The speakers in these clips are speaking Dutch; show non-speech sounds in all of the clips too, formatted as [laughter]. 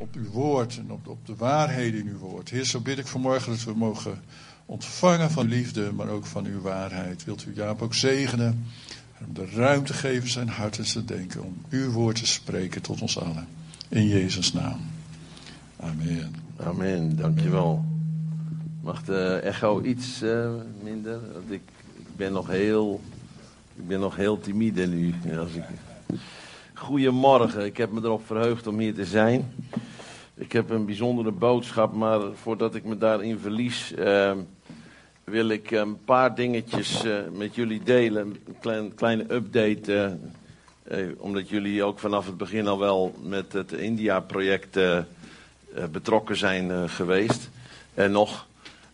op uw woord en op, op de waarheden in uw woord. Heer, zo bid ik vanmorgen dat we mogen ontvangen van liefde, maar ook van uw waarheid. Wilt u Jaap ook zegenen en hem de ruimte geven zijn hart en zijn denken om uw woord te spreken tot ons allen. In Jezus' naam. Amen. Amen, dankjewel. Mag de echo iets uh, minder? Want ik, ik, ben nog heel, ik ben nog heel timide nu. Als ik... Goedemorgen, ik heb me erop verheugd om hier te zijn. Ik heb een bijzondere boodschap, maar voordat ik me daarin verlies, uh, wil ik een paar dingetjes uh, met jullie delen. Een klein, kleine update, omdat jullie ook vanaf het begin al wel met het India-project betrokken zijn geweest. En nog.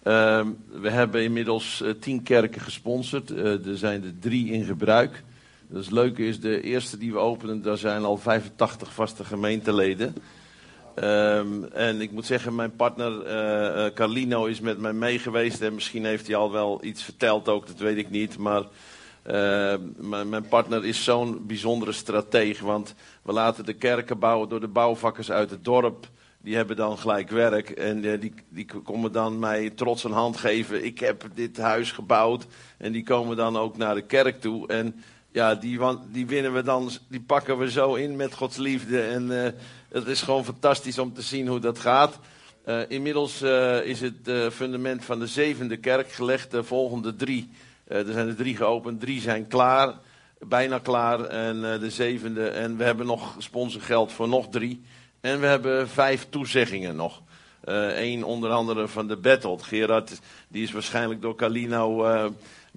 Ehm, we hebben inmiddels tien kerken gesponsord. Er zijn er drie in gebruik. Het leuke is, de eerste die we openen, daar zijn al 85 vaste gemeenteleden. Um, en ik moet zeggen, mijn partner uh, Carlino is met mij mee geweest. En misschien heeft hij al wel iets verteld ook, dat weet ik niet. Maar mijn partner is zo'n bijzondere stratege. Want we laten de kerken bouwen door de bouwvakkers uit het dorp die hebben dan gelijk werk en uh, die, die komen dan mij trots een hand geven. Ik heb dit huis gebouwd en die komen dan ook naar de kerk toe. En ja, die, die winnen we dan, die pakken we zo in met Gods liefde. En uh, het is gewoon fantastisch om te zien hoe dat gaat. Uh, inmiddels is het fundament van de zevende kerk gelegd. De volgende drie, er zijn er drie geopend, drie zijn klaar. Bijna klaar. En de zevende. En we hebben nog sponsorgeld voor nog drie. En we hebben vijf toezeggingen nog. Eén onder andere van de Battle. Gerard die is waarschijnlijk door Calino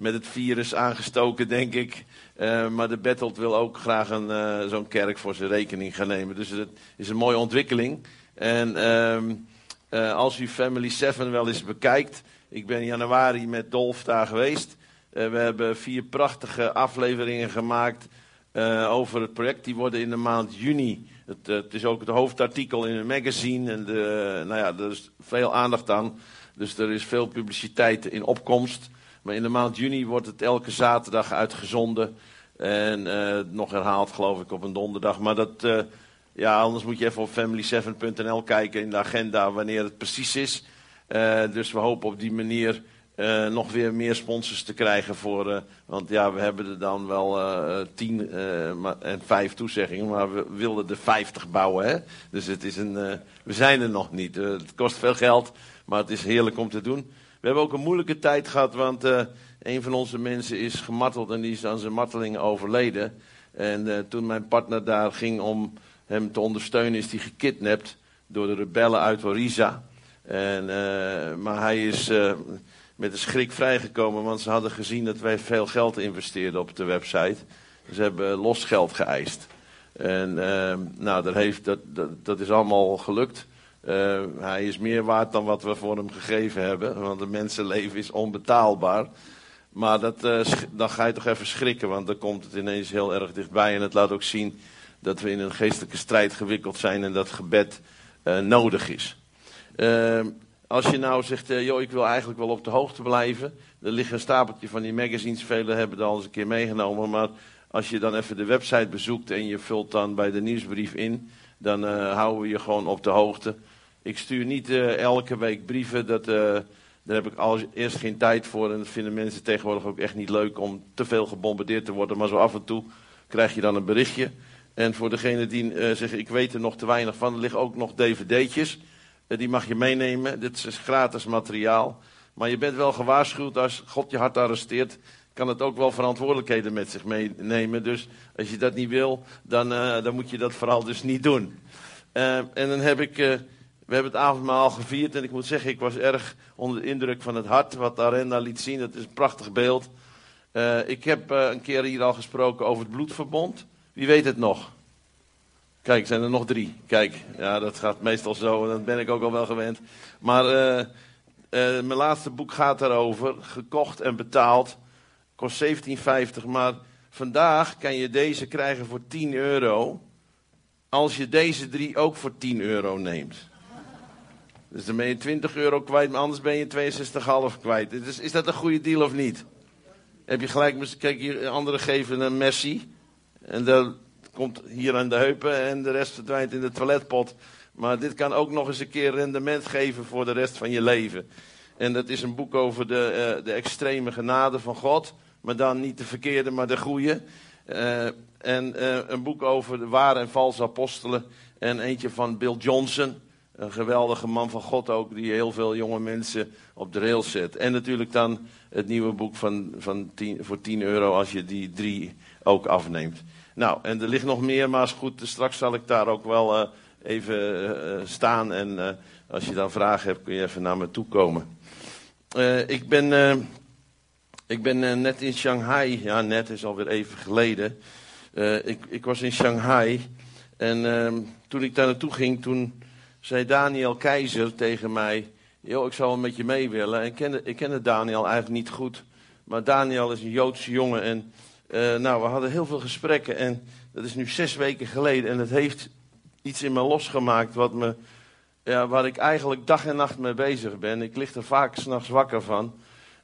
met het virus aangestoken, denk ik. Uh, maar de Battle wil ook graag een, zo'n kerk voor zijn rekening gaan nemen. Dus het is een mooie ontwikkeling. En ehm, als u Family 7 wel eens bekijkt. Ik ben in januari met Dolf daar geweest. we hebben vier prachtige afleveringen gemaakt over het project. Die worden in de maand juni het, eh, het, is ook het hoofdartikel in een magazine. En de, nou ja, er is veel aandacht aan. Dus er is veel publiciteit in opkomst. Maar in de maand juni wordt het elke zaterdag uitgezonden. En uh, nog herhaald, geloof ik, op een donderdag. Maar dat, uh, ja, anders moet je even op family7.nl kijken in de agenda wanneer het precies is. Uh, dus we hopen op die manier nog weer meer sponsors te krijgen voor. Want ja, we hebben er dan wel tien en vijf toezeggingen, maar we wilden er vijftig bouwen. Hè? Dus het is een, we zijn er nog niet. het kost veel geld, maar het is heerlijk om te doen. We hebben ook een moeilijke tijd gehad, want een van onze mensen is gemarteld en die is aan zijn marteling overleden. En toen mijn partner daar ging om hem te ondersteunen, is hij gekidnapt door de rebellen uit Oriza. En, maar hij is met een schrik vrijgekomen, want ze hadden gezien dat wij veel geld investeerden op de website. Ze hebben losgeld geëist. En nou, heeft, dat, dat, is allemaal gelukt. Uh, hij is meer waard dan wat we voor hem gegeven hebben, want een mensenleven is onbetaalbaar. Maar dat, uh, dan ga je toch even schrikken, want dan komt het ineens heel erg dichtbij. En het laat ook zien dat we in een geestelijke strijd gewikkeld zijn en dat gebed uh, nodig is. Als je nou zegt, joh, ik wil eigenlijk wel op de hoogte blijven. Er ligt een stapeltje van die magazines, velen hebben dat al eens een keer meegenomen. Maar als je dan even de website bezoekt en je vult dan bij de nieuwsbrief in, dan houden we je gewoon op de hoogte. Ik stuur niet uh, elke week brieven, dat, daar heb ik al eerst geen tijd voor. En dat vinden mensen tegenwoordig ook echt niet leuk om te veel gebombardeerd te worden. Maar zo af en toe krijg je dan een berichtje. En voor degene die zeggen, ik weet er nog te weinig van, er liggen ook nog dvd'tjes. Eh, die mag je meenemen. Dit is gratis materiaal. Maar je bent wel gewaarschuwd als God je hart arresteert. Kan het ook wel verantwoordelijkheden met zich meenemen. Dus als je dat niet wil, dan, uh, dan moet je dat vooral dus niet doen. Uh, en dan heb ik. Uh, we hebben het avondmaal gevierd. En ik moet zeggen, ik was erg onder de indruk van het hart. Wat Arenda liet zien. Dat is een prachtig beeld. ik heb een keer hier al gesproken over het bloedverbond. Wie weet het nog? Kijk, zijn er nog drie. Kijk, ja, dat gaat meestal zo en dat ben ik ook al wel gewend. Maar uh, mijn laatste boek gaat daarover. Gekocht en betaald. Kost 17,50. Maar vandaag kan je deze krijgen voor 10 euro. Als je deze drie ook voor 10 euro neemt. Dus dan ben je 20 euro kwijt, maar anders ben je 62,5 kwijt. Dus is dat een goede deal of niet? Heb je gelijk, kijk hier, anderen geven een Messi. En dan komt hier aan de heupen en de rest verdwijnt in de toiletpot. Maar dit kan ook nog eens een keer rendement geven voor de rest van je leven. En dat is een boek over de, uh, de extreme genade van God. Maar dan niet de verkeerde, maar de goede. Uh, en uh, een boek over de ware en valse apostelen. En eentje van Bill Johnson. Een geweldige man van God ook, die heel veel jonge mensen op de rails zet. En natuurlijk dan het nieuwe boek van, van 10, voor 10 euro als je die drie ook afneemt. Nou, en er ligt nog meer, maar is goed. Straks zal ik daar ook wel uh, even uh, staan. En als je dan vragen hebt, kun je even naar me toe komen. ik ben, ik ben net in Shanghai. Ja, net is alweer even geleden. ik, ik was in Shanghai. En ehm, toen ik daar naartoe ging, toen zei Daniel Keizer tegen mij: Joh, ik zou wel met je mee willen. En ik kende, ik Daniel eigenlijk niet goed. Maar Daniel is een Joodse jongen. En uh, nou, we hadden heel veel gesprekken. En dat is nu zes weken geleden. En het heeft iets in me losgemaakt. Wat me, ja, waar ik eigenlijk dag en nacht mee bezig ben. Ik lig er vaak s'nachts wakker van.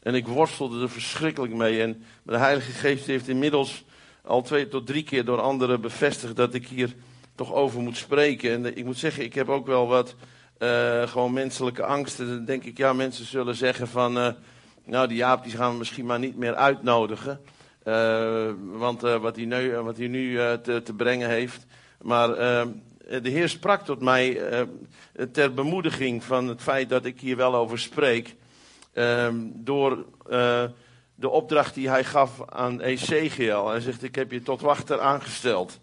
En ik worstelde er verschrikkelijk mee. En de Heilige Geest heeft inmiddels al twee tot drie keer door anderen bevestigd dat ik hier toch over moet spreken. En ik moet zeggen, ik heb ook wel wat uh, gewoon menselijke angsten. Dan denk ik, ja, mensen zullen zeggen van, uh, nou die Jaap die gaan we misschien maar niet meer uitnodigen. Uh, want wat hij nu, wat hij nu te, te, brengen heeft. Maar de Heer sprak tot mij ter bemoediging van het feit dat ik hier wel over spreek. Ehm, door de opdracht die hij gaf aan Ezekiel. Hij zegt, ik heb je tot wachter aangesteld.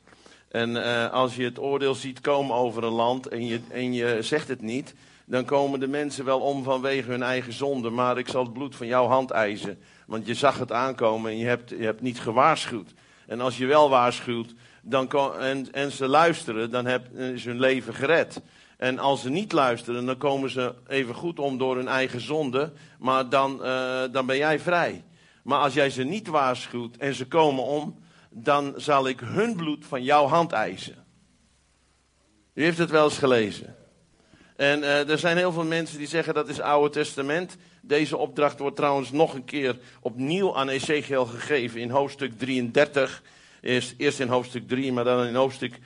En uh, als je het oordeel ziet komen over een land en je, en je zegt het niet, dan komen de mensen wel om vanwege hun eigen zonde. Maar ik zal het bloed van jouw hand eisen. Want je zag het aankomen en je hebt, je hebt niet gewaarschuwd. En als je wel waarschuwt dan en, en ze luisteren, dan heb, is hun leven gered. En als ze niet luisteren, dan komen ze even goed om door hun eigen zonde. Maar dan, uh, dan ben jij vrij. Maar als jij ze niet waarschuwt en ze komen om, dan zal ik hun bloed van jouw hand eisen. U heeft het wel eens gelezen. En uh, er zijn heel veel mensen die zeggen dat is Oude Testament. Deze opdracht wordt trouwens nog een keer opnieuw aan Ezekiel gegeven in hoofdstuk 33. Eerst, eerst in hoofdstuk 3, maar dan in hoofdstuk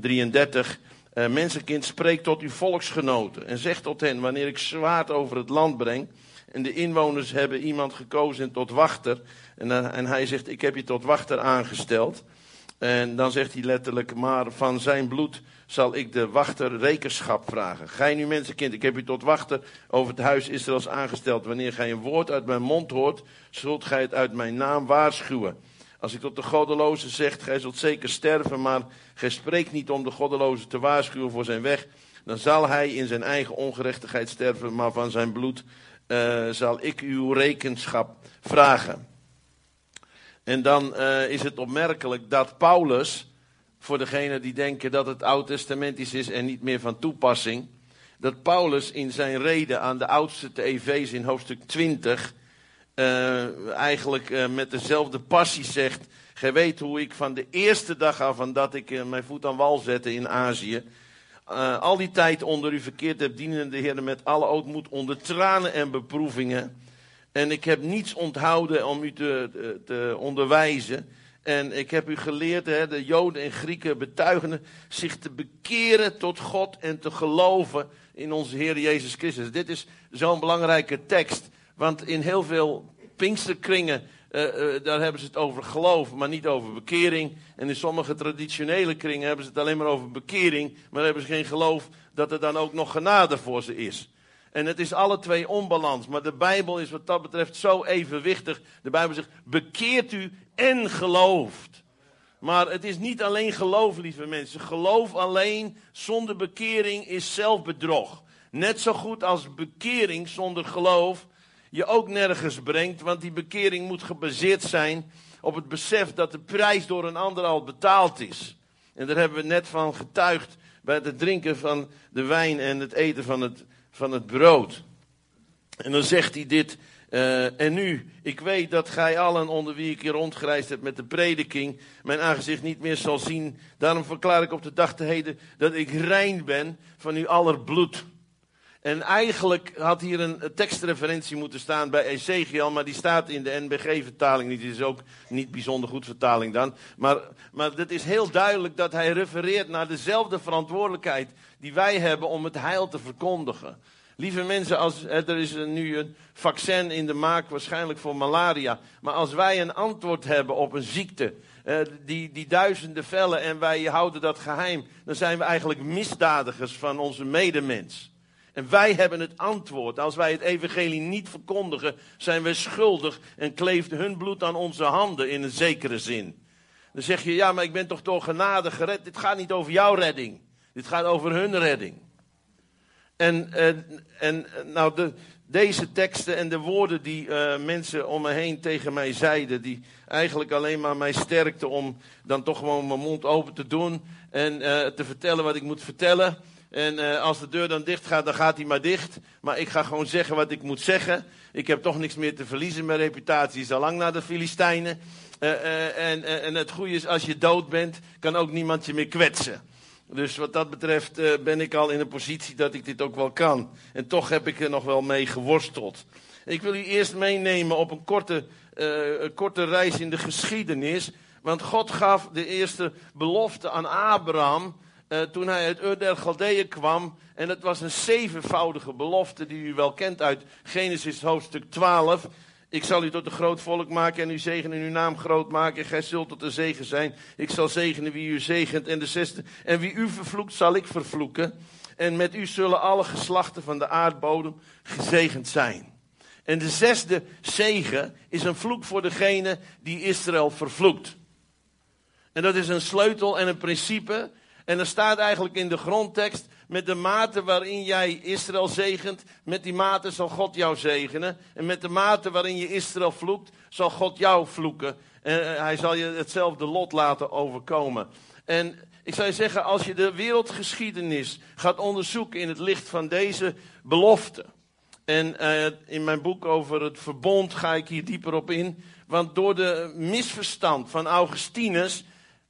33. Uh, mensenkind, spreek tot uw volksgenoten en zeg tot hen, wanneer ik zwaard over het land breng en de inwoners hebben iemand gekozen tot wachter. En, uh, en hij zegt, ik heb je tot wachter aangesteld. En dan zegt hij letterlijk, maar van zijn bloed zal ik de wachter rekenschap vragen. Gij nu mensenkind, ik heb u tot wachter over het huis Israëls aangesteld. Wanneer gij een woord uit mijn mond hoort, zult gij het uit mijn naam waarschuwen. Als ik tot de goddeloze zeg, gij zult zeker sterven, maar gij spreekt niet om de goddeloze te waarschuwen voor zijn weg, dan zal hij in zijn eigen ongerechtigheid sterven, maar van zijn bloed uh, zal ik uw rekenschap vragen. En dan uh, is het opmerkelijk dat Paulus, voor degenen die denken dat het oud-testamentisch is en niet meer van toepassing, dat Paulus in zijn reden aan de oudste te Efeze in hoofdstuk 20 uh, eigenlijk met dezelfde passie zegt, gij weet hoe ik van de eerste dag af van dat ik mijn voet aan wal zette in Azië, al die tijd onder u verkeerd heb, dienen de Heer met alle ootmoed onder tranen en beproevingen. En ik heb niets onthouden om u te, te, onderwijzen. En ik heb u geleerd, hè, de Joden en Grieken betuigen zich te bekeren tot God en te geloven in onze Heer Jezus Christus. Dit is zo'n belangrijke tekst, want in heel veel Pinksterkringen uh, daar hebben ze het over geloof, maar niet over bekering. En in sommige traditionele kringen hebben ze het alleen maar over bekering, maar hebben ze geen geloof dat er dan ook nog genade voor ze is. En het is alle twee onbalans. Maar de Bijbel is wat dat betreft zo evenwichtig. De Bijbel zegt: bekeert u en gelooft. Maar het is niet alleen geloof, lieve mensen. Geloof alleen zonder bekering is zelfbedrog. Net zo goed als bekering zonder geloof je ook nergens brengt, want die bekering moet gebaseerd zijn op het besef dat de prijs door een ander al betaald is. En daar hebben we net van getuigd bij het drinken van de wijn en het eten van het, van het brood. En dan zegt hij dit. Uh, en nu, ik weet dat gij allen onder wie ik hier rondgereisd heb met de prediking, mijn aangezicht niet meer zal zien. Daarom verklaar ik op de dag te heden dat ik rein ben van uw aller bloed. En eigenlijk had hier een tekstreferentie moeten staan bij Ezekiel, maar die staat in de NBG-vertaling niet. Die is ook niet bijzonder goed vertaling dan. Maar, maar het is heel duidelijk dat hij refereert naar dezelfde verantwoordelijkheid die wij hebben om het heil te verkondigen. Lieve mensen, als, er is nu een vaccin in de maak, waarschijnlijk voor malaria. Maar als wij een antwoord hebben op een ziekte, die, die duizenden vellen en wij houden dat geheim, dan zijn we eigenlijk misdadigers van onze medemens. En wij hebben het antwoord. Als wij het evangelie niet verkondigen, zijn we schuldig en kleeft hun bloed aan onze handen in een zekere zin. Dan zeg je, ja, maar ik ben toch door genade gered. Dit gaat niet over jouw redding. Dit gaat over hun redding. En, en, en nou, de, deze teksten en de woorden die uh, mensen om me heen tegen mij zeiden, die eigenlijk alleen maar mij sterkten om dan toch gewoon mijn mond open te doen en uh, te vertellen wat ik moet vertellen. En uh, als de deur dan dicht gaat, dan gaat hij maar dicht. Maar ik ga gewoon zeggen wat ik moet zeggen. Ik heb toch niks meer te verliezen. Mijn reputatie is al lang naar de Filistijnen. en, en het goede is, als je dood bent, kan ook niemand je meer kwetsen. Dus wat dat betreft ben ik al in een positie dat ik dit ook wel kan. En toch heb ik er nog wel mee geworsteld. Ik wil u eerst meenemen op een korte, een korte reis in de geschiedenis. Want God gaf de eerste belofte aan Abraham uh, toen hij uit Ur der Galdeeën kwam. En het was een zevenvoudige belofte die u wel kent uit Genesis hoofdstuk 12. Ik zal u tot een groot volk maken en uw zegen in uw naam groot maken. Gij zult tot een zegen zijn. Ik zal zegenen wie u zegent. En de zesde. En wie u vervloekt, zal ik vervloeken. En met u zullen alle geslachten van de aardbodem gezegend zijn. En de zesde zegen is een vloek voor degene die Israël vervloekt. En dat is een sleutel en een principe. En er staat eigenlijk in de grondtekst: met de mate waarin jij Israël zegent, met die mate zal God jou zegenen. En met de mate waarin je Israël vloekt, zal God jou vloeken. En eh, hij zal je hetzelfde lot laten overkomen. En ik zou je zeggen, als je de wereldgeschiedenis gaat onderzoeken in het licht van deze belofte. En uh, in mijn boek over het verbond ga ik hier dieper op in. Want door de misverstand van Augustinus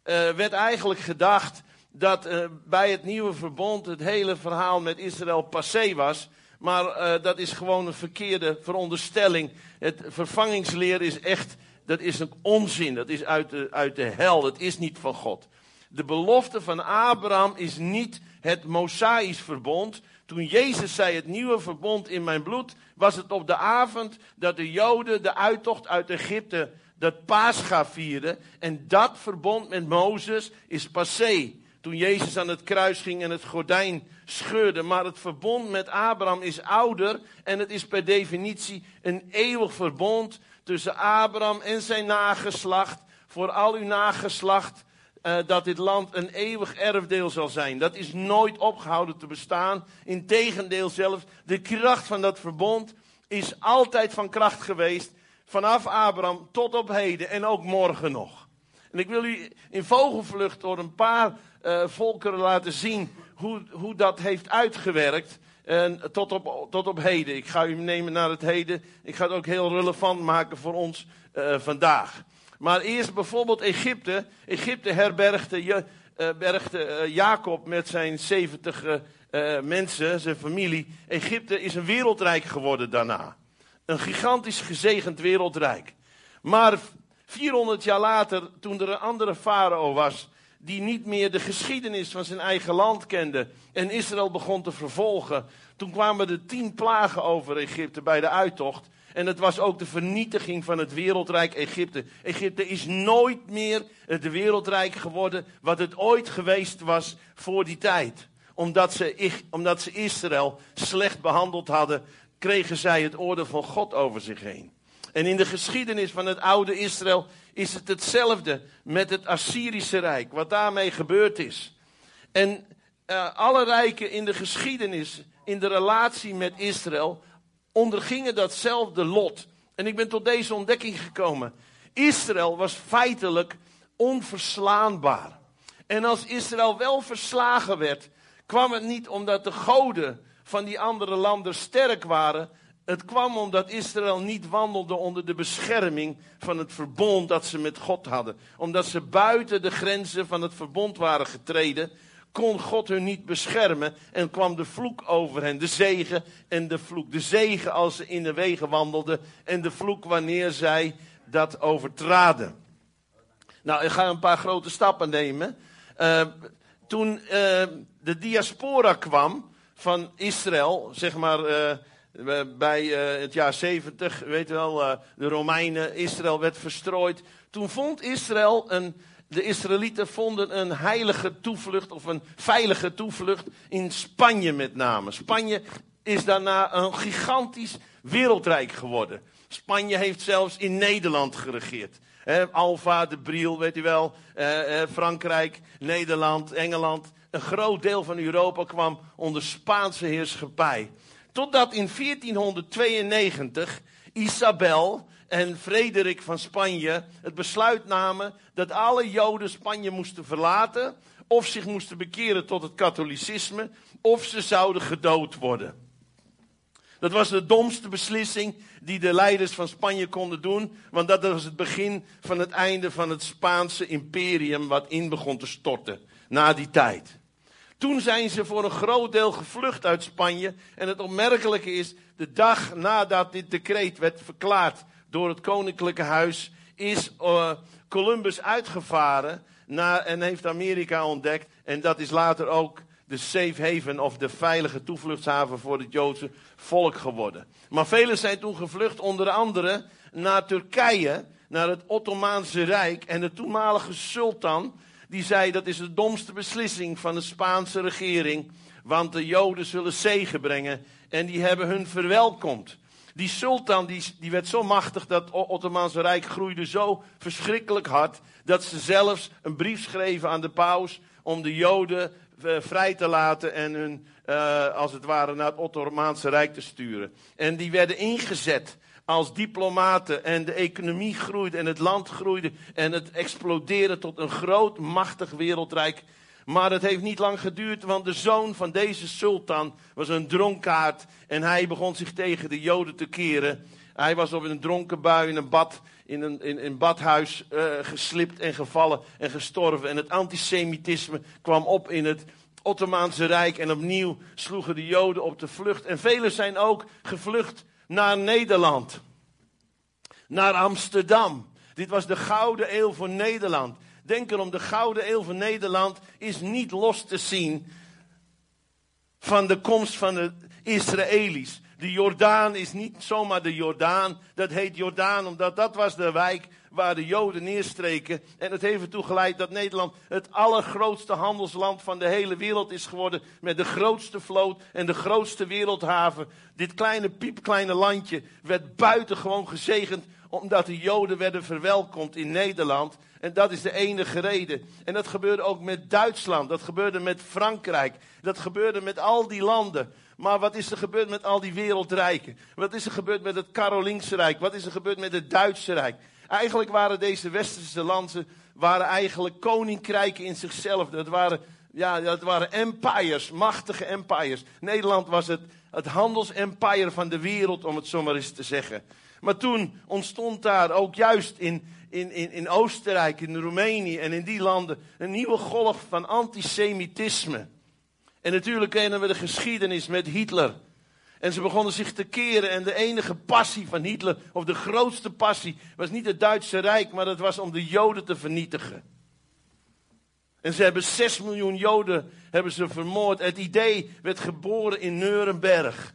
uh, werd eigenlijk gedacht dat uh, bij het nieuwe verbond het hele verhaal met Israël passé was. Maar uh, dat is gewoon een verkeerde veronderstelling. Het vervangingsleer is echt, dat is een onzin. Dat is uit de, uit de hel. Dat is niet van God. De belofte van Abraham is niet het Mosaïsch verbond. Toen Jezus zei het nieuwe verbond in mijn bloed, was het op de avond dat de Joden de uittocht uit Egypte, dat Pascha vierden. En dat verbond met Mozes is passé toen Jezus aan het kruis ging en het gordijn scheurde. Maar het verbond met Abraham is ouder en het is per definitie een eeuwig verbond tussen Abraham en zijn nageslacht. Voor al uw nageslacht uh, dat dit land een eeuwig erfdeel zal zijn. Dat is nooit opgehouden te bestaan. Integendeel zelfs, de kracht van dat verbond is altijd van kracht geweest. Vanaf Abraham tot op heden en ook morgen nog. En ik wil u in vogelvlucht door een paar uh, volkeren laten zien hoe, hoe dat heeft uitgewerkt. En tot op, tot op heden. Ik ga u nemen naar het heden. Ik ga het ook heel relevant maken voor ons uh, vandaag. Maar eerst bijvoorbeeld Egypte. Egypte herbergde, je, bergde Jacob met zijn 70 mensen, zijn familie. Egypte is een wereldrijk geworden daarna. Een gigantisch gezegend wereldrijk. Maar 400 jaar later, toen er een andere farao was, die niet meer de geschiedenis van zijn eigen land kende en Israël begon te vervolgen. Toen kwamen de tien plagen over Egypte bij de uittocht. En het was ook de vernietiging van het wereldrijk Egypte. Egypte is nooit meer het wereldrijk geworden wat het ooit geweest was voor die tijd. Omdat ze, omdat ze Israël slecht behandeld hadden, kregen zij het oordeel van God over zich heen. En in de geschiedenis van het oude Israël is het hetzelfde met het Assyrische Rijk, wat daarmee gebeurd is. En uh, alle rijken in de geschiedenis, in de relatie met Israël, ondergingen datzelfde lot. En ik ben tot deze ontdekking gekomen. Israël was feitelijk onverslaanbaar. En als Israël wel verslagen werd, kwam het niet omdat de goden van die andere landen sterk waren, het kwam omdat Israël niet wandelde onder de bescherming van het verbond dat ze met God hadden. Omdat ze buiten de grenzen van het verbond waren getreden, kon God hun niet beschermen en kwam de vloek over hen. De zegen en de vloek. De zegen als ze in de wegen wandelden en de vloek wanneer zij dat overtraden. Nou, ik ga een paar grote stappen nemen. Uh, toen uh, de diaspora kwam van Israël, zeg maar uh, bij het jaar 70, weet je wel, de Romeinen, Israël werd verstrooid. Toen vond Israël een, de Israëlieten vonden een heilige toevlucht of een veilige toevlucht in Spanje met name. Spanje is daarna een gigantisch wereldrijk geworden. Spanje heeft zelfs in Nederland geregeerd. Alfa, de Briel, weet u wel. Eh, eh, Frankrijk, Nederland, Engeland. Een groot deel van Europa kwam onder Spaanse heerschappij. Totdat in 1492 Isabel en Frederik van Spanje het besluit namen dat alle Joden Spanje moesten verlaten. Of zich moesten bekeren tot het katholicisme. Of ze zouden gedood worden. Dat was de domste beslissing die de leiders van Spanje konden doen. Want dat was het begin van het einde van het Spaanse imperium wat in begon te storten. Na die tijd. Toen zijn ze voor een groot deel gevlucht uit Spanje. En het opmerkelijke is, de dag nadat dit decreet werd verklaard door het koninklijke huis, is uh, Columbus uitgevaren naar, en heeft Amerika ontdekt. En dat is later ook de safe haven of de veilige toevluchtshaven voor het Joodse volk geworden. Maar velen zijn toen gevlucht, onder andere naar Turkije, naar het Ottomaanse Rijk. En de toenmalige sultan, die zei dat is de domste beslissing van de Spaanse regering. Want de Joden zullen zegen brengen en die hebben hun verwelkomd. Die sultan die, die werd zo machtig dat het Ottomaanse Rijk groeide zo verschrikkelijk hard. Dat ze zelfs een brief schreven aan de paus om de Joden eh, vrij te laten en hun, uh, als het ware, naar het Ottomaanse Rijk te sturen. En die werden ingezet als diplomaten en de economie groeide en het land groeide en het explodeerde tot een groot, machtig wereldrijk. Maar het heeft niet lang geduurd, want de zoon van deze sultan was een dronkaard en hij begon zich tegen de Joden te keren. Hij was op een dronken bui in een bad, in een, in, een badhuis uh, geslipt en gevallen en gestorven. En het antisemitisme kwam op in het Ottomaanse Rijk. En opnieuw sloegen de Joden op de vlucht. En velen zijn ook gevlucht naar Nederland. Naar Amsterdam. Dit was de gouden eeuw voor Nederland. Denk erom, de gouden eeuw voor Nederland is niet los te zien van de komst van de Israëli's. De Jordaan is niet zomaar de Jordaan. Dat heet Jordaan omdat dat was de wijk waar de Joden neerstreken. En het heeft ertoe geleid dat Nederland het allergrootste handelsland van de hele wereld is geworden. Met de grootste vloot en de grootste wereldhaven. Dit kleine piepkleine landje werd buitengewoon gezegend omdat de Joden werden verwelkomd in Nederland. En dat is de enige reden. En dat gebeurde ook met Duitsland. Dat gebeurde met Frankrijk. Dat gebeurde met al die landen. Maar wat is er gebeurd met al die wereldrijken? Wat is er gebeurd met het Karolingse Rijk? Wat is er gebeurd met het Duitse Rijk? Eigenlijk waren deze westerse landen waren eigenlijk koninkrijken in zichzelf. Dat waren, ja, dat waren empires, machtige empires. Nederland was het, het handelsempire van de wereld, om het zo maar eens te zeggen. Maar toen ontstond daar ook juist in, in, in, in Oostenrijk, in Roemenië en in die landen een nieuwe golf van antisemitisme. En natuurlijk kennen we de geschiedenis met Hitler. En ze begonnen zich te keren. En de enige passie van Hitler, of de grootste passie, was niet het Duitse Rijk, maar dat was om de Joden te vernietigen. En ze hebben 6 miljoen Joden hebben ze vermoord. Het idee werd geboren in Nuremberg.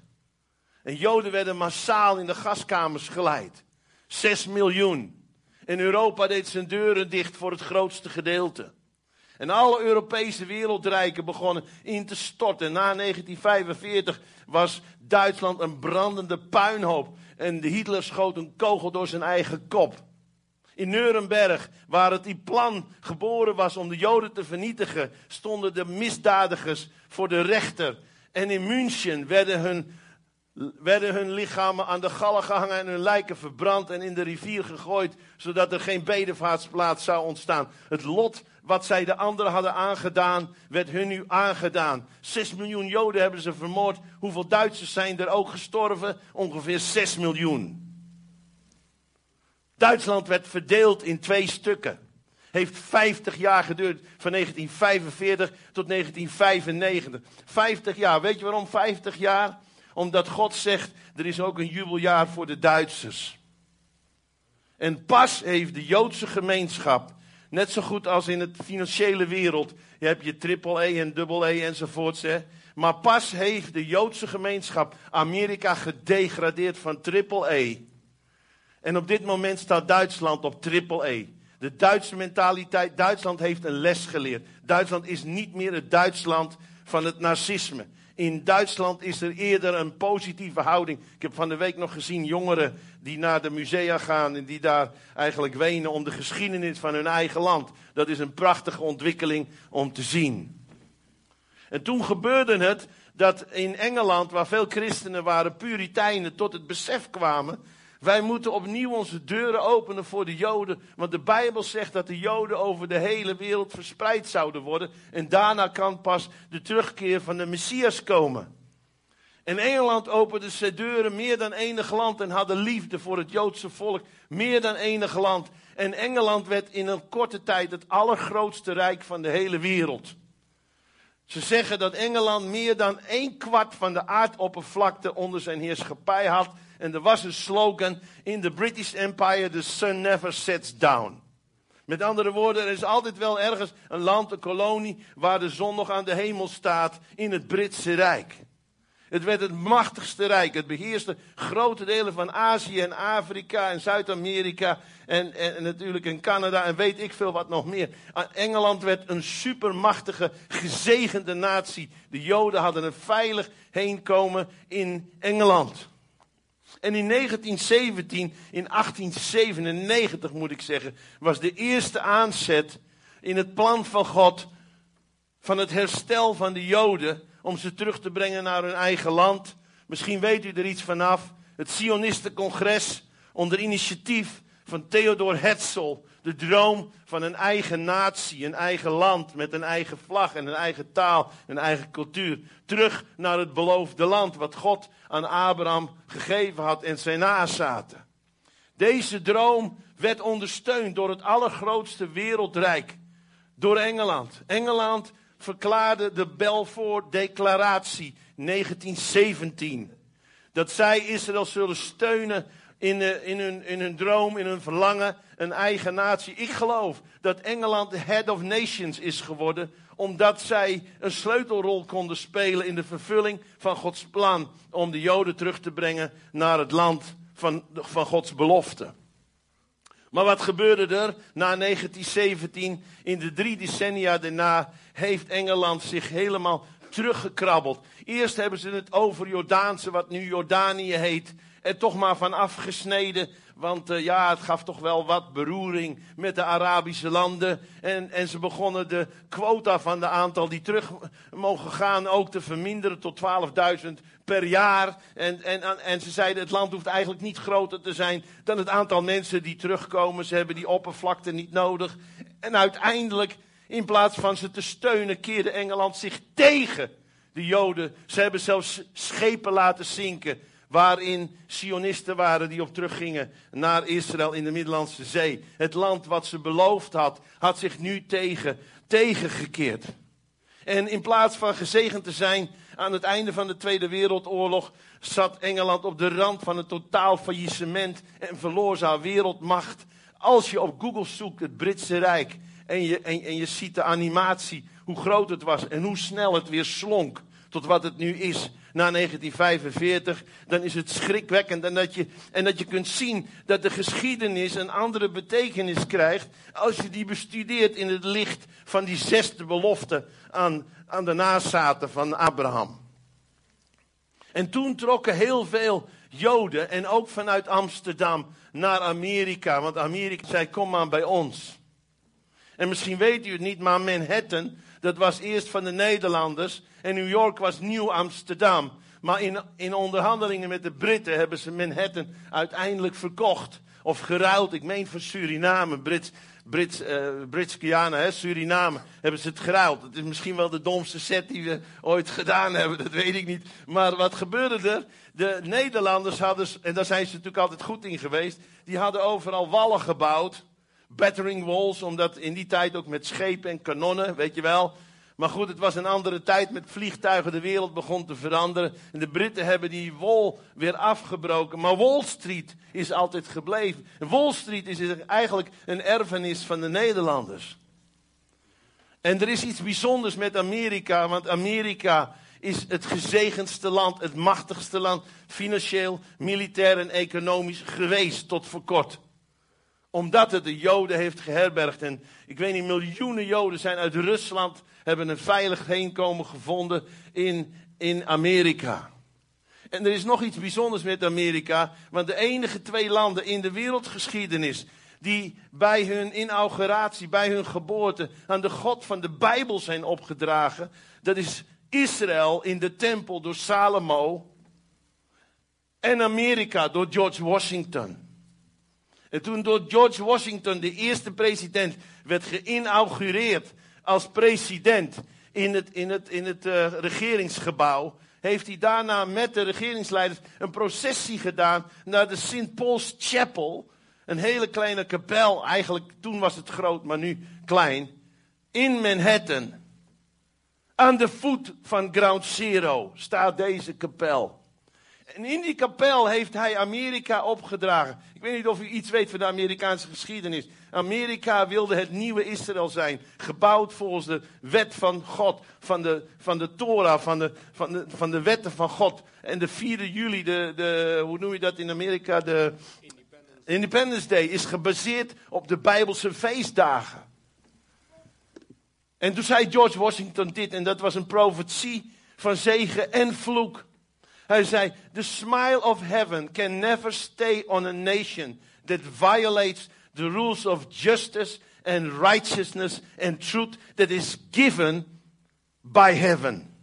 En Joden werden massaal in de gaskamers geleid. 6 miljoen. En Europa deed zijn deuren dicht voor het grootste gedeelte. En alle Europese wereldrijken begonnen in te storten. Na 1945 was Duitsland een brandende puinhoop. En Hitler schoot een kogel door zijn eigen kop. In Nuremberg, waar het die plan geboren was om de Joden te vernietigen, stonden de misdadigers voor de rechter. En in München werden hun, werden hun lichamen aan de gallen gehangen en hun lijken verbrand en in de rivier gegooid, zodat er geen bedevaartsplaats zou ontstaan. Het lot wat zij de anderen hadden aangedaan, werd hun nu aangedaan. Zes miljoen Joden hebben ze vermoord. Hoeveel Duitsers zijn er ook gestorven? Ongeveer zes miljoen. Duitsland werd verdeeld in twee stukken. Heeft 50 jaar geduurd, van 1945 tot 1995. 50 jaar. Weet je waarom 50 jaar? Omdat God zegt, er is ook een jubeljaar voor de Duitsers. En pas heeft de Joodse gemeenschap, net zo goed als in het financiële wereld, je hebt je triple E en double E enzovoorts, maar pas heeft de Joodse gemeenschap Amerika gedegradeerd van triple E. En op dit moment staat Duitsland op triple E. De Duitse mentaliteit, Duitsland heeft een les geleerd. Duitsland is niet meer het Duitsland van het nazisme. In Duitsland is er eerder een positieve houding. Ik heb van de week nog gezien jongeren die naar de musea gaan en die daar eigenlijk wenen om de geschiedenis van hun eigen land. Dat is een prachtige ontwikkeling om te zien. En toen gebeurde het dat in Engeland, waar veel christenen waren, puriteinen, tot het besef kwamen wij moeten opnieuw onze deuren openen voor de Joden. Want de Bijbel zegt dat de Joden over de hele wereld verspreid zouden worden. En daarna kan pas de terugkeer van de Messias komen. En Engeland opende zijn deuren meer dan enig land en hadden liefde voor het Joodse volk. Meer dan enig land. En Engeland werd in een korte tijd het allergrootste rijk van de hele wereld. Ze zeggen dat Engeland meer dan een kwart van de aardoppervlakte onder zijn heerschappij had. En er was een slogan in the British Empire: The sun never sets down. Met andere woorden, er is altijd wel ergens een land, een kolonie, waar de zon nog aan de hemel staat in het Britse Rijk. Het werd het machtigste rijk. Het beheerste grote delen van Azië en Afrika en Zuid-Amerika en, en, natuurlijk in Canada en weet ik veel wat nog meer. Engeland werd een supermachtige, gezegende natie. De Joden hadden er veilig heen komen in Engeland. En in 1917, in 1897 moet ik zeggen, was de eerste aanzet in het plan van God van het herstel van de Joden om ze terug te brengen naar hun eigen land. Misschien weet u er iets vanaf. Het Sionistencongres onder initiatief van Theodor Herzl. De droom van een eigen natie, een eigen land met een eigen vlag en een eigen taal, een eigen cultuur. Terug naar het beloofde land wat God aan Abraham gegeven had en zijn nazaten. Deze droom werd ondersteund door het allergrootste wereldrijk, door Engeland. Engeland verklaarde de Balfour Declaratie 1917. Dat zij Israël zullen steunen in, in, hun, in hun droom, in hun verlangen, een eigen natie. Ik geloof dat Engeland de head of nations is geworden, omdat zij een sleutelrol konden spelen in de vervulling van Gods plan om de Joden terug te brengen naar het land van, van Gods belofte. Maar wat gebeurde er na 1917? In de drie decennia daarna heeft Engeland zich helemaal teruggekrabbeld. Eerst hebben ze het over Jordaanse, wat nu Jordanië heet, er toch maar van afgesneden. Want uh, ja, het gaf toch wel wat beroering met de Arabische landen. En, en ze begonnen de quota van de aantal die terug mogen gaan ook te verminderen tot 12.000 per jaar. En, en, en ze zeiden het land hoeft eigenlijk niet groter te zijn dan het aantal mensen die terugkomen. Ze hebben die oppervlakte niet nodig. En uiteindelijk, in plaats van ze te steunen, keerde Engeland zich tegen de Joden. Ze hebben zelfs schepen laten zinken waarin Sionisten waren die op teruggingen naar Israël in de Middellandse Zee. Het land wat ze beloofd had, had zich nu tegen, tegengekeerd. En in plaats van gezegend te zijn aan het einde van de Tweede Wereldoorlog, zat Engeland op de rand van een totaal faillissement en verloor zijn wereldmacht. Als je op Google zoekt het Britse Rijk en je, en, en je ziet de animatie, hoe groot het was en hoe snel het weer slonk tot wat het nu is na 1945, dan is het schrikwekkend. En dat, je, en dat je kunt zien dat de geschiedenis een andere betekenis krijgt als je die bestudeert in het licht van die zesde belofte aan, aan de nazaten van Abraham. En toen trokken heel veel Joden en ook vanuit Amsterdam naar Amerika. Want Amerika zei: Kom maar bij ons. En misschien weet u het niet, maar Manhattan, dat was eerst van de Nederlanders. En New York was Nieuw Amsterdam. Maar in, in onderhandelingen met de Britten hebben ze Manhattan uiteindelijk verkocht. Of geruild, ik meen voor Suriname, Brits, Brits, uh, Brits Guyana, hè, Suriname, hebben ze het geruild. Het is misschien wel de domste set die we ooit gedaan hebben, dat weet ik niet. Maar wat gebeurde er? De Nederlanders hadden, en daar zijn ze natuurlijk altijd goed in geweest, die hadden overal wallen gebouwd battering walls, omdat in die tijd ook met schepen en kanonnen, weet je wel. Maar goed, het was een andere tijd met vliegtuigen. De wereld begon te veranderen. En de Britten hebben die wol weer afgebroken. Maar Wall Street is altijd gebleven. En Wall Street is eigenlijk een erfenis van de Nederlanders. En er is iets bijzonders met Amerika, want Amerika is het gezegendste land, het machtigste land, financieel, militair en economisch geweest tot voor kort omdat het de Joden heeft geherbergd. En ik weet niet, miljoenen Joden zijn uit Rusland, hebben een veilig heenkomen gevonden in, in Amerika. En er is nog iets bijzonders met Amerika, want de enige twee landen in de wereldgeschiedenis die bij hun inauguratie, bij hun geboorte aan de God van de Bijbel zijn opgedragen, dat is Israël in de tempel door Salomo en Amerika door George Washington. En toen door George Washington, de eerste president, werd geïnaugureerd als president in het, in het, in het uh, regeringsgebouw, heeft hij daarna met de regeringsleiders een processie gedaan naar de St. Paul's Chapel. Een hele kleine kapel, eigenlijk toen was het groot, maar nu klein, in Manhattan. Aan de voet van Ground Zero staat deze kapel. En in die kapel heeft hij Amerika opgedragen. Ik weet niet of u iets weet van de Amerikaanse geschiedenis. Amerika wilde het nieuwe Israël zijn. Gebouwd volgens de wet van God. Van de, van de Torah, van de, van, de, van de wetten van God. En de 4 juli, de, de, hoe noem je dat in Amerika? De Independence. Independence Day is gebaseerd op de Bijbelse feestdagen. En toen zei George Washington dit, en dat was een profetie van zegen en vloek. Hij zei, the smile of heaven can never stay on a nation that violates the rules of justice and righteousness and truth that is given by heaven.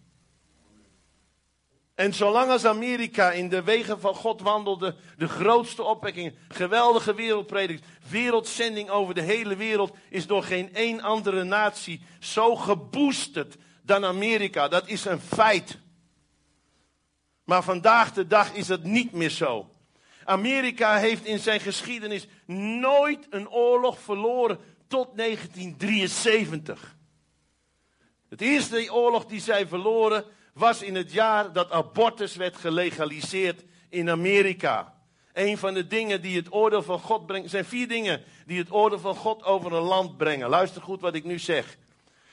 En zolang als Amerika in de wegen van God wandelde, de grootste opwekking, geweldige wereldpredik, wereldzending over de hele wereld, is door geen één andere natie zo geboosterd dan Amerika. Dat is een feit. Maar vandaag de dag is dat niet meer zo. Amerika heeft in zijn geschiedenis nooit een oorlog verloren tot 1973. Het eerste oorlog die zij verloren was in het jaar dat abortus werd gelegaliseerd in Amerika. Een van de dingen die het oordeel van God brengt, zijn vier dingen die het oordeel van God over een land brengen. Luister goed wat ik nu zeg.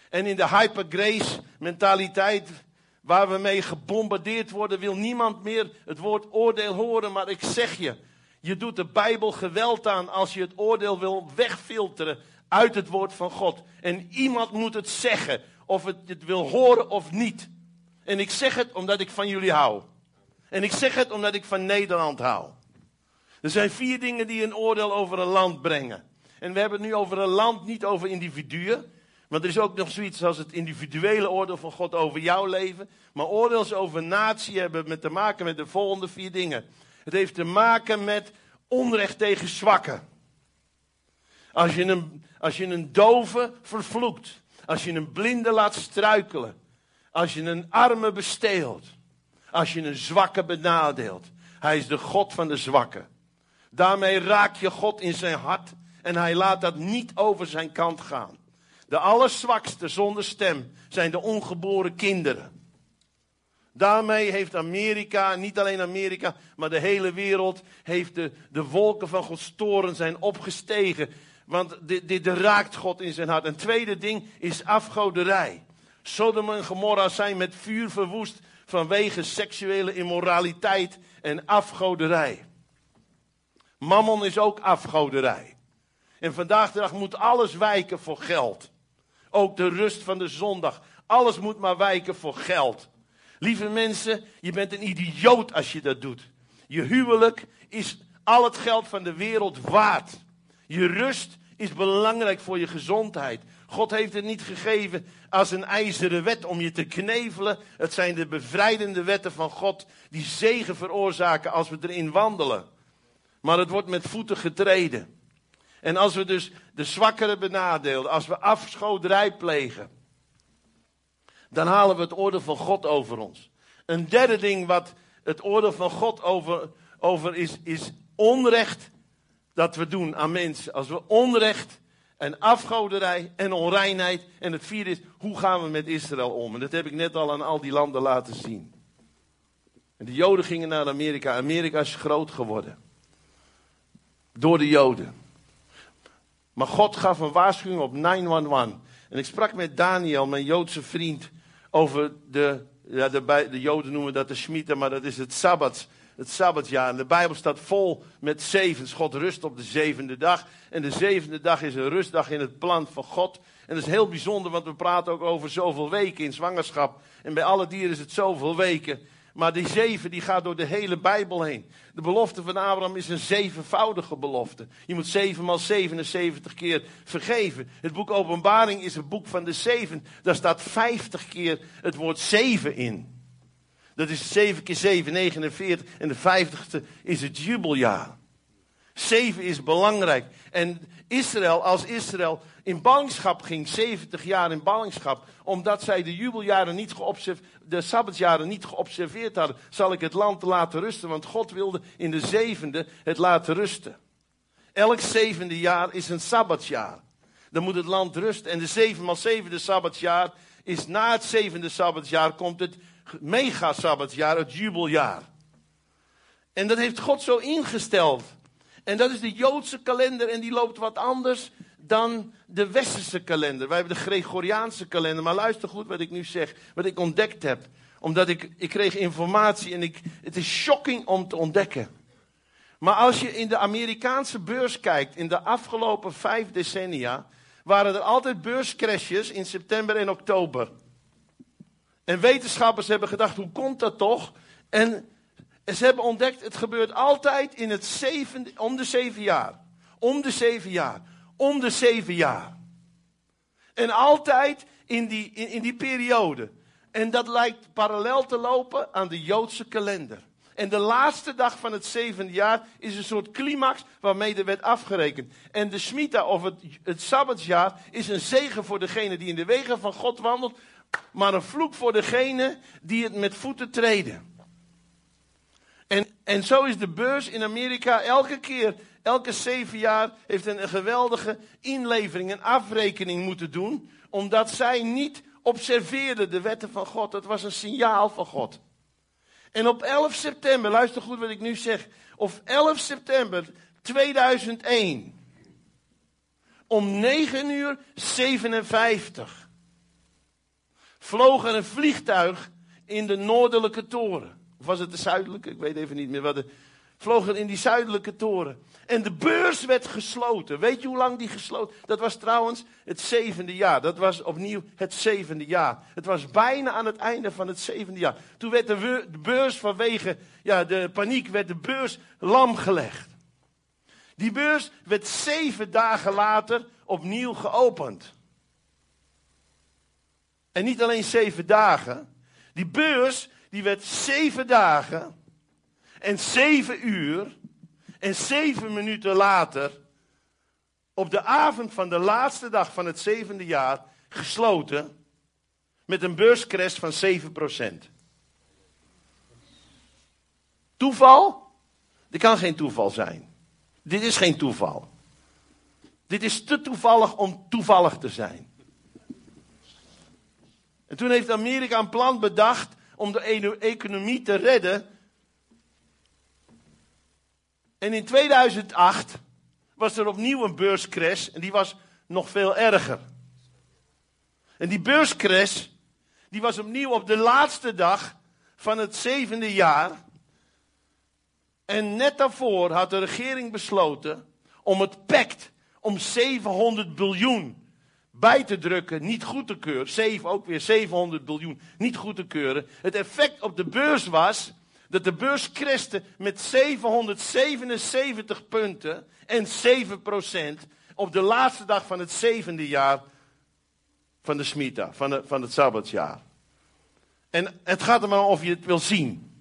En in de hypergrace mentaliteit waar we mee gebombardeerd worden, wil niemand meer het woord oordeel horen. Maar ik zeg je, je doet de Bijbel geweld aan als je het oordeel wil wegfilteren uit het woord van God. En iemand moet het zeggen, of het, het wil horen of niet. En ik zeg het omdat ik van jullie hou. En ik zeg het omdat ik van Nederland hou. Er zijn vier dingen die een oordeel over een land brengen. En we hebben het nu over een land, niet over individuen. Want er is ook nog zoiets als het individuele oordeel van God over jouw leven. Maar oordeels over natie hebben met te maken met de volgende vier dingen. Het heeft te maken met onrecht tegen zwakken. Als je een, als je een dove vervloekt. Als je een blinde laat struikelen. Als je een arme besteelt. Als je een zwakke benadeelt. Hij is de God van de zwakken. Daarmee raak je God in zijn hart. En hij laat dat niet over zijn kant gaan. De allerzwakste zonder stem zijn de ongeboren kinderen. Daarmee heeft Amerika, niet alleen Amerika, maar de hele wereld, heeft de, de wolken van Gods toren zijn opgestegen. Want dit, dit raakt God in zijn hart. Een tweede ding is afgoderij. Sodom en Gomorra zijn met vuur verwoest vanwege seksuele immoraliteit en afgoderij. Mammon is ook afgoderij. En vandaag de dag moet alles wijken voor geld. Ook de rust van de zondag. Alles moet maar wijken voor geld. Lieve mensen, je bent een idioot als je dat doet. Je huwelijk is al het geld van de wereld waard. Je rust is belangrijk voor je gezondheid. God heeft het niet gegeven als een ijzeren wet om je te knevelen. Het zijn de bevrijdende wetten van God die zegen veroorzaken als we erin wandelen. Maar het wordt met voeten getreden. En als we dus de zwakkeren benadeelen, als we afschoderij plegen, dan halen we het oordeel van God over ons. Een derde ding wat het oordeel van God over, over is, is onrecht dat we doen aan mensen. Als we onrecht en afgoderij en onreinheid. En het vierde is, hoe gaan we met Israël om? En dat heb ik net al aan al die landen laten zien. En de Joden gingen naar Amerika. Amerika is groot geworden. Door de Joden. Maar God gaf een waarschuwing op 911. En ik sprak met Daniel, mijn Joodse vriend, over de, ja, de, de Joden noemen dat de Shemitah, maar dat is het Sabbat het Sabbatjaar. En de Bijbel staat vol met zevens. God rust op de zevende dag. En de zevende dag is een rustdag in het plan van God. En dat is heel bijzonder, want we praten ook over zoveel weken in zwangerschap. En bij alle dieren is het zoveel weken. Maar die zeven die gaat door de hele Bijbel heen. De belofte van Abraham is een zevenvoudige belofte. Je moet zeven maal 77 keer vergeven. Het boek Openbaring is een boek van de zeven. Daar staat vijftig keer het woord zeven in. Dat is 7 keer 7, 49. En de vijftigste is het jubeljaar. 7 is belangrijk. En Israël, als Israël in ballingschap ging, 70 jaar in ballingschap, omdat zij de jubeljaren niet de sabbatsjaren niet geobserveerd hadden, zal ik het land laten rusten, want God wilde in de zevende het laten rusten. Elk zevende jaar is een sabbatsjaar. Dan moet het land rusten. En de zeven maal zevende sabbatsjaar is na het zevende sabbatsjaar komt het mega-sabbatsjaar, het jubeljaar. En dat heeft God zo ingesteld. En dat is de Joodse kalender en die loopt wat anders dan de westerse kalender. Wij hebben de Gregoriaanse kalender. Maar luister goed wat ik nu zeg, wat ik ontdekt heb. Omdat ik, ik kreeg informatie en ik, het is shocking om te ontdekken. Maar als je in de Amerikaanse beurs kijkt, in de afgelopen vijf decennia, waren er altijd beurscrashes in september en oktober. En wetenschappers hebben gedacht, hoe komt dat toch? En ze hebben ontdekt, het gebeurt altijd in het zeven, om de zeven jaar. Om de zeven jaar. Om de zeven jaar. En altijd in die, in, in die periode. En dat lijkt parallel te lopen aan de Joodse kalender. En de laatste dag van het zevende jaar is een soort climax waarmee er werd afgerekend. En de Shemitah of het, het Sabbatsjaar is een zegen voor degene die in de wegen van God wandelt maar een vloek voor degene die het met voeten treden. En, en zo is de beurs in Amerika elke keer, elke zeven jaar, heeft een, geweldige inlevering, een afrekening moeten doen, omdat zij niet observeerden de wetten van God. Dat was een signaal van God. En op 11 september, luister goed wat ik nu zeg, op 11 september 2001, om 9 uur 57 vloog er een vliegtuig in de noordelijke toren. Of was het de zuidelijke? Ik weet even niet meer wat. De, vloog er in die zuidelijke toren. En de beurs werd gesloten. Weet je hoe lang die gesloten? Dat was trouwens het zevende jaar. Dat was opnieuw het zevende jaar. Het was bijna aan het einde van het zevende jaar. Toen werd de beurs vanwege ja, de paniek, werd de beurs lam gelegd. Die beurs werd zeven dagen later opnieuw geopend. En niet alleen zeven dagen. Die beurs, die werd zeven dagen en zeven uur en zeven minuten later, op de avond van de laatste dag van het zevende jaar, gesloten met een beurscrash van 7%. Toeval? Dit kan geen toeval zijn. Dit is geen toeval. Dit is te toevallig om toevallig te zijn. En toen heeft Amerika een plan bedacht om de economie te redden. En in 2008 was er opnieuw een beurscrash en die was nog veel erger. En die beurscrash, die was opnieuw op de laatste dag van het zevende jaar. En net daarvoor had de regering besloten om het pact om 700 biljoen bij te drukken, niet goed te keuren. Zeven, ook weer 700 biljoen, niet goed te keuren. Het effect op de beurs was dat de beurs crashte met 777 punten en 7 procent op de laatste dag van het zevende jaar van de Smita, van, de, van het Sabbatsjaar. En het gaat er maar om of je het wil zien.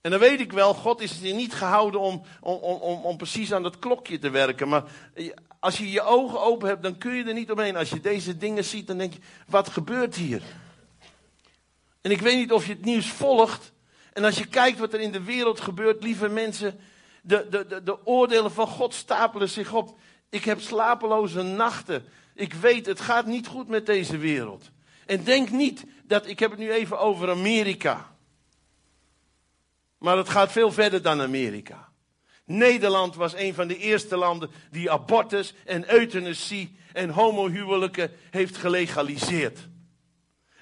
En dan weet ik wel, God is hier niet gehouden om, om, om, om precies aan dat klokje te werken. Maar als je je ogen open hebt, dan kun je er niet omheen. Als je deze dingen ziet, dan denk je, wat gebeurt hier? En ik weet niet of je het nieuws volgt. En als je kijkt wat er in de wereld gebeurt, lieve mensen, de, de, de, de oordelen van God stapelen zich op. Ik heb slapeloze nachten. Ik weet, het gaat niet goed met deze wereld. En denk niet dat, ik heb het nu even over Amerika. Maar het gaat veel verder dan Amerika. Nederland was een van de eerste landen die abortus en euthanasie en homohuwelijken heeft gelegaliseerd.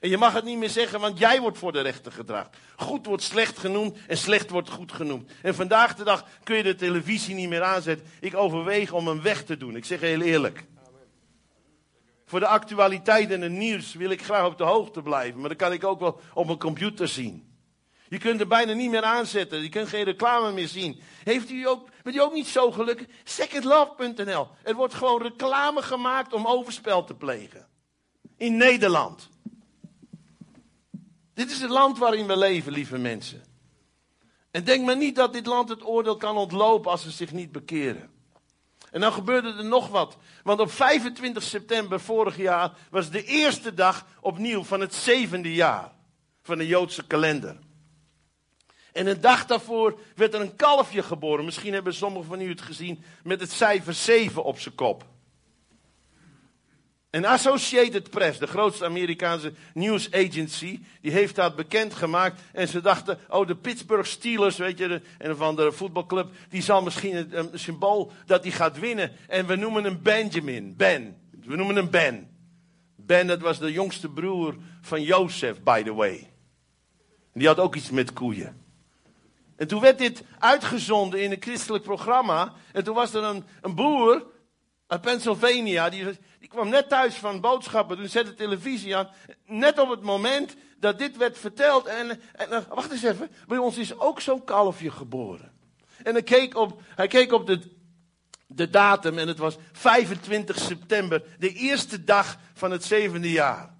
En je mag het niet meer zeggen, want jij wordt voor de rechter gedraagd. Goed wordt slecht genoemd en slecht wordt goed genoemd. En vandaag de dag kun je de televisie niet meer aanzetten. Ik overweeg om hem weg te doen. Ik zeg heel eerlijk. Voor de actualiteit en het nieuws wil ik graag op de hoogte blijven. Maar dat kan ik ook wel op mijn computer zien. Je kunt er bijna niet meer aanzetten. Je kunt geen reclame meer zien. Heeft u ook, bent u ook niet zo gelukkig? Secondlove.nl. Er wordt gewoon reclame gemaakt om overspel te plegen. In Nederland. Dit is het land waarin we leven, lieve mensen. En denk maar niet dat dit land het oordeel kan ontlopen als ze zich niet bekeren. En dan gebeurde er nog wat. Want op 25 september vorig jaar was de eerste dag opnieuw van het zevende jaar van de Joodse kalender. En een dag daarvoor werd er een kalfje geboren. Misschien hebben sommigen van u het gezien met het cijfer 7 op zijn kop. En Associated Press, de grootste Amerikaanse news agency, die heeft dat bekendgemaakt. En ze dachten, oh de Pittsburgh Steelers, weet je, de, en van de voetbalclub, die zal misschien een, symbool dat die gaat winnen. En we noemen hem Benjamin, Ben. We noemen hem Ben. Ben, dat was de jongste broer van Jozef, by the way. Die had ook iets met koeien. En toen werd dit uitgezonden in een christelijk programma. En toen was er een, een boer uit Pennsylvania, die, kwam net thuis van boodschappen, toen zette de televisie aan. Net op het moment dat dit werd verteld. En, en wacht eens even, bij ons is ook zo'n kalfje geboren. En hij keek op, hij keek op de, de datum en het was 25 september, de eerste dag van het zevende jaar.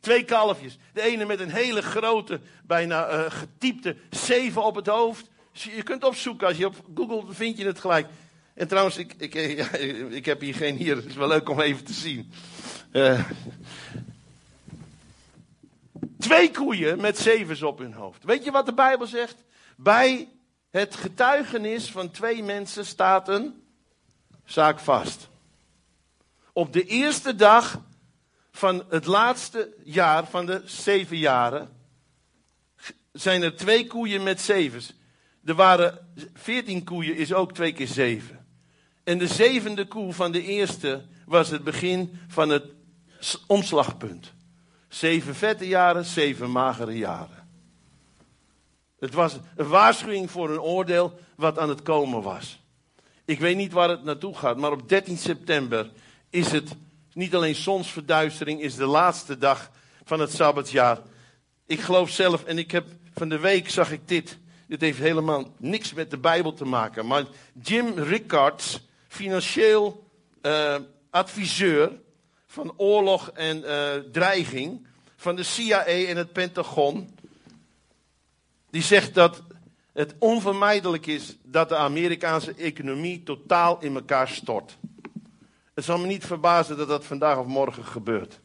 Twee kalfjes. De ene met een hele grote, bijna uh, getypte zeven op het hoofd. Je kunt opzoeken, als je op Google vind je het gelijk. En trouwens, ik, ik, eh, [laughs] ik heb hier geen hier. Het is wel leuk om even te zien. Uh, twee koeien met zevens op hun hoofd. Weet je wat de Bijbel zegt? Bij het getuigenis van twee mensen staat een zaak vast. Op de eerste dag van het laatste jaar van de zeven jaren zijn er twee koeien met zevens. Er waren veertien koeien, is ook twee keer zeven. En de zevende koe van de eerste was het begin van het omslagpunt. Zeven vette jaren, zeven magere jaren. Het was een waarschuwing voor een oordeel wat aan het komen was. Ik weet niet waar het naartoe gaat, maar op 13 september is het niet alleen zonsverduistering, is de laatste dag van het Sabbatjaar. Ik geloof zelf, en ik heb van de week zag ik dit. Dit heeft helemaal niks met de Bijbel te maken. Maar Jim Rickards, financieel uh, adviseur van oorlog en uh, dreiging van de CIA en het Pentagon, die zegt dat het onvermijdelijk is dat de Amerikaanse economie totaal in elkaar stort. Het zal me niet verbazen dat dat vandaag of morgen gebeurt.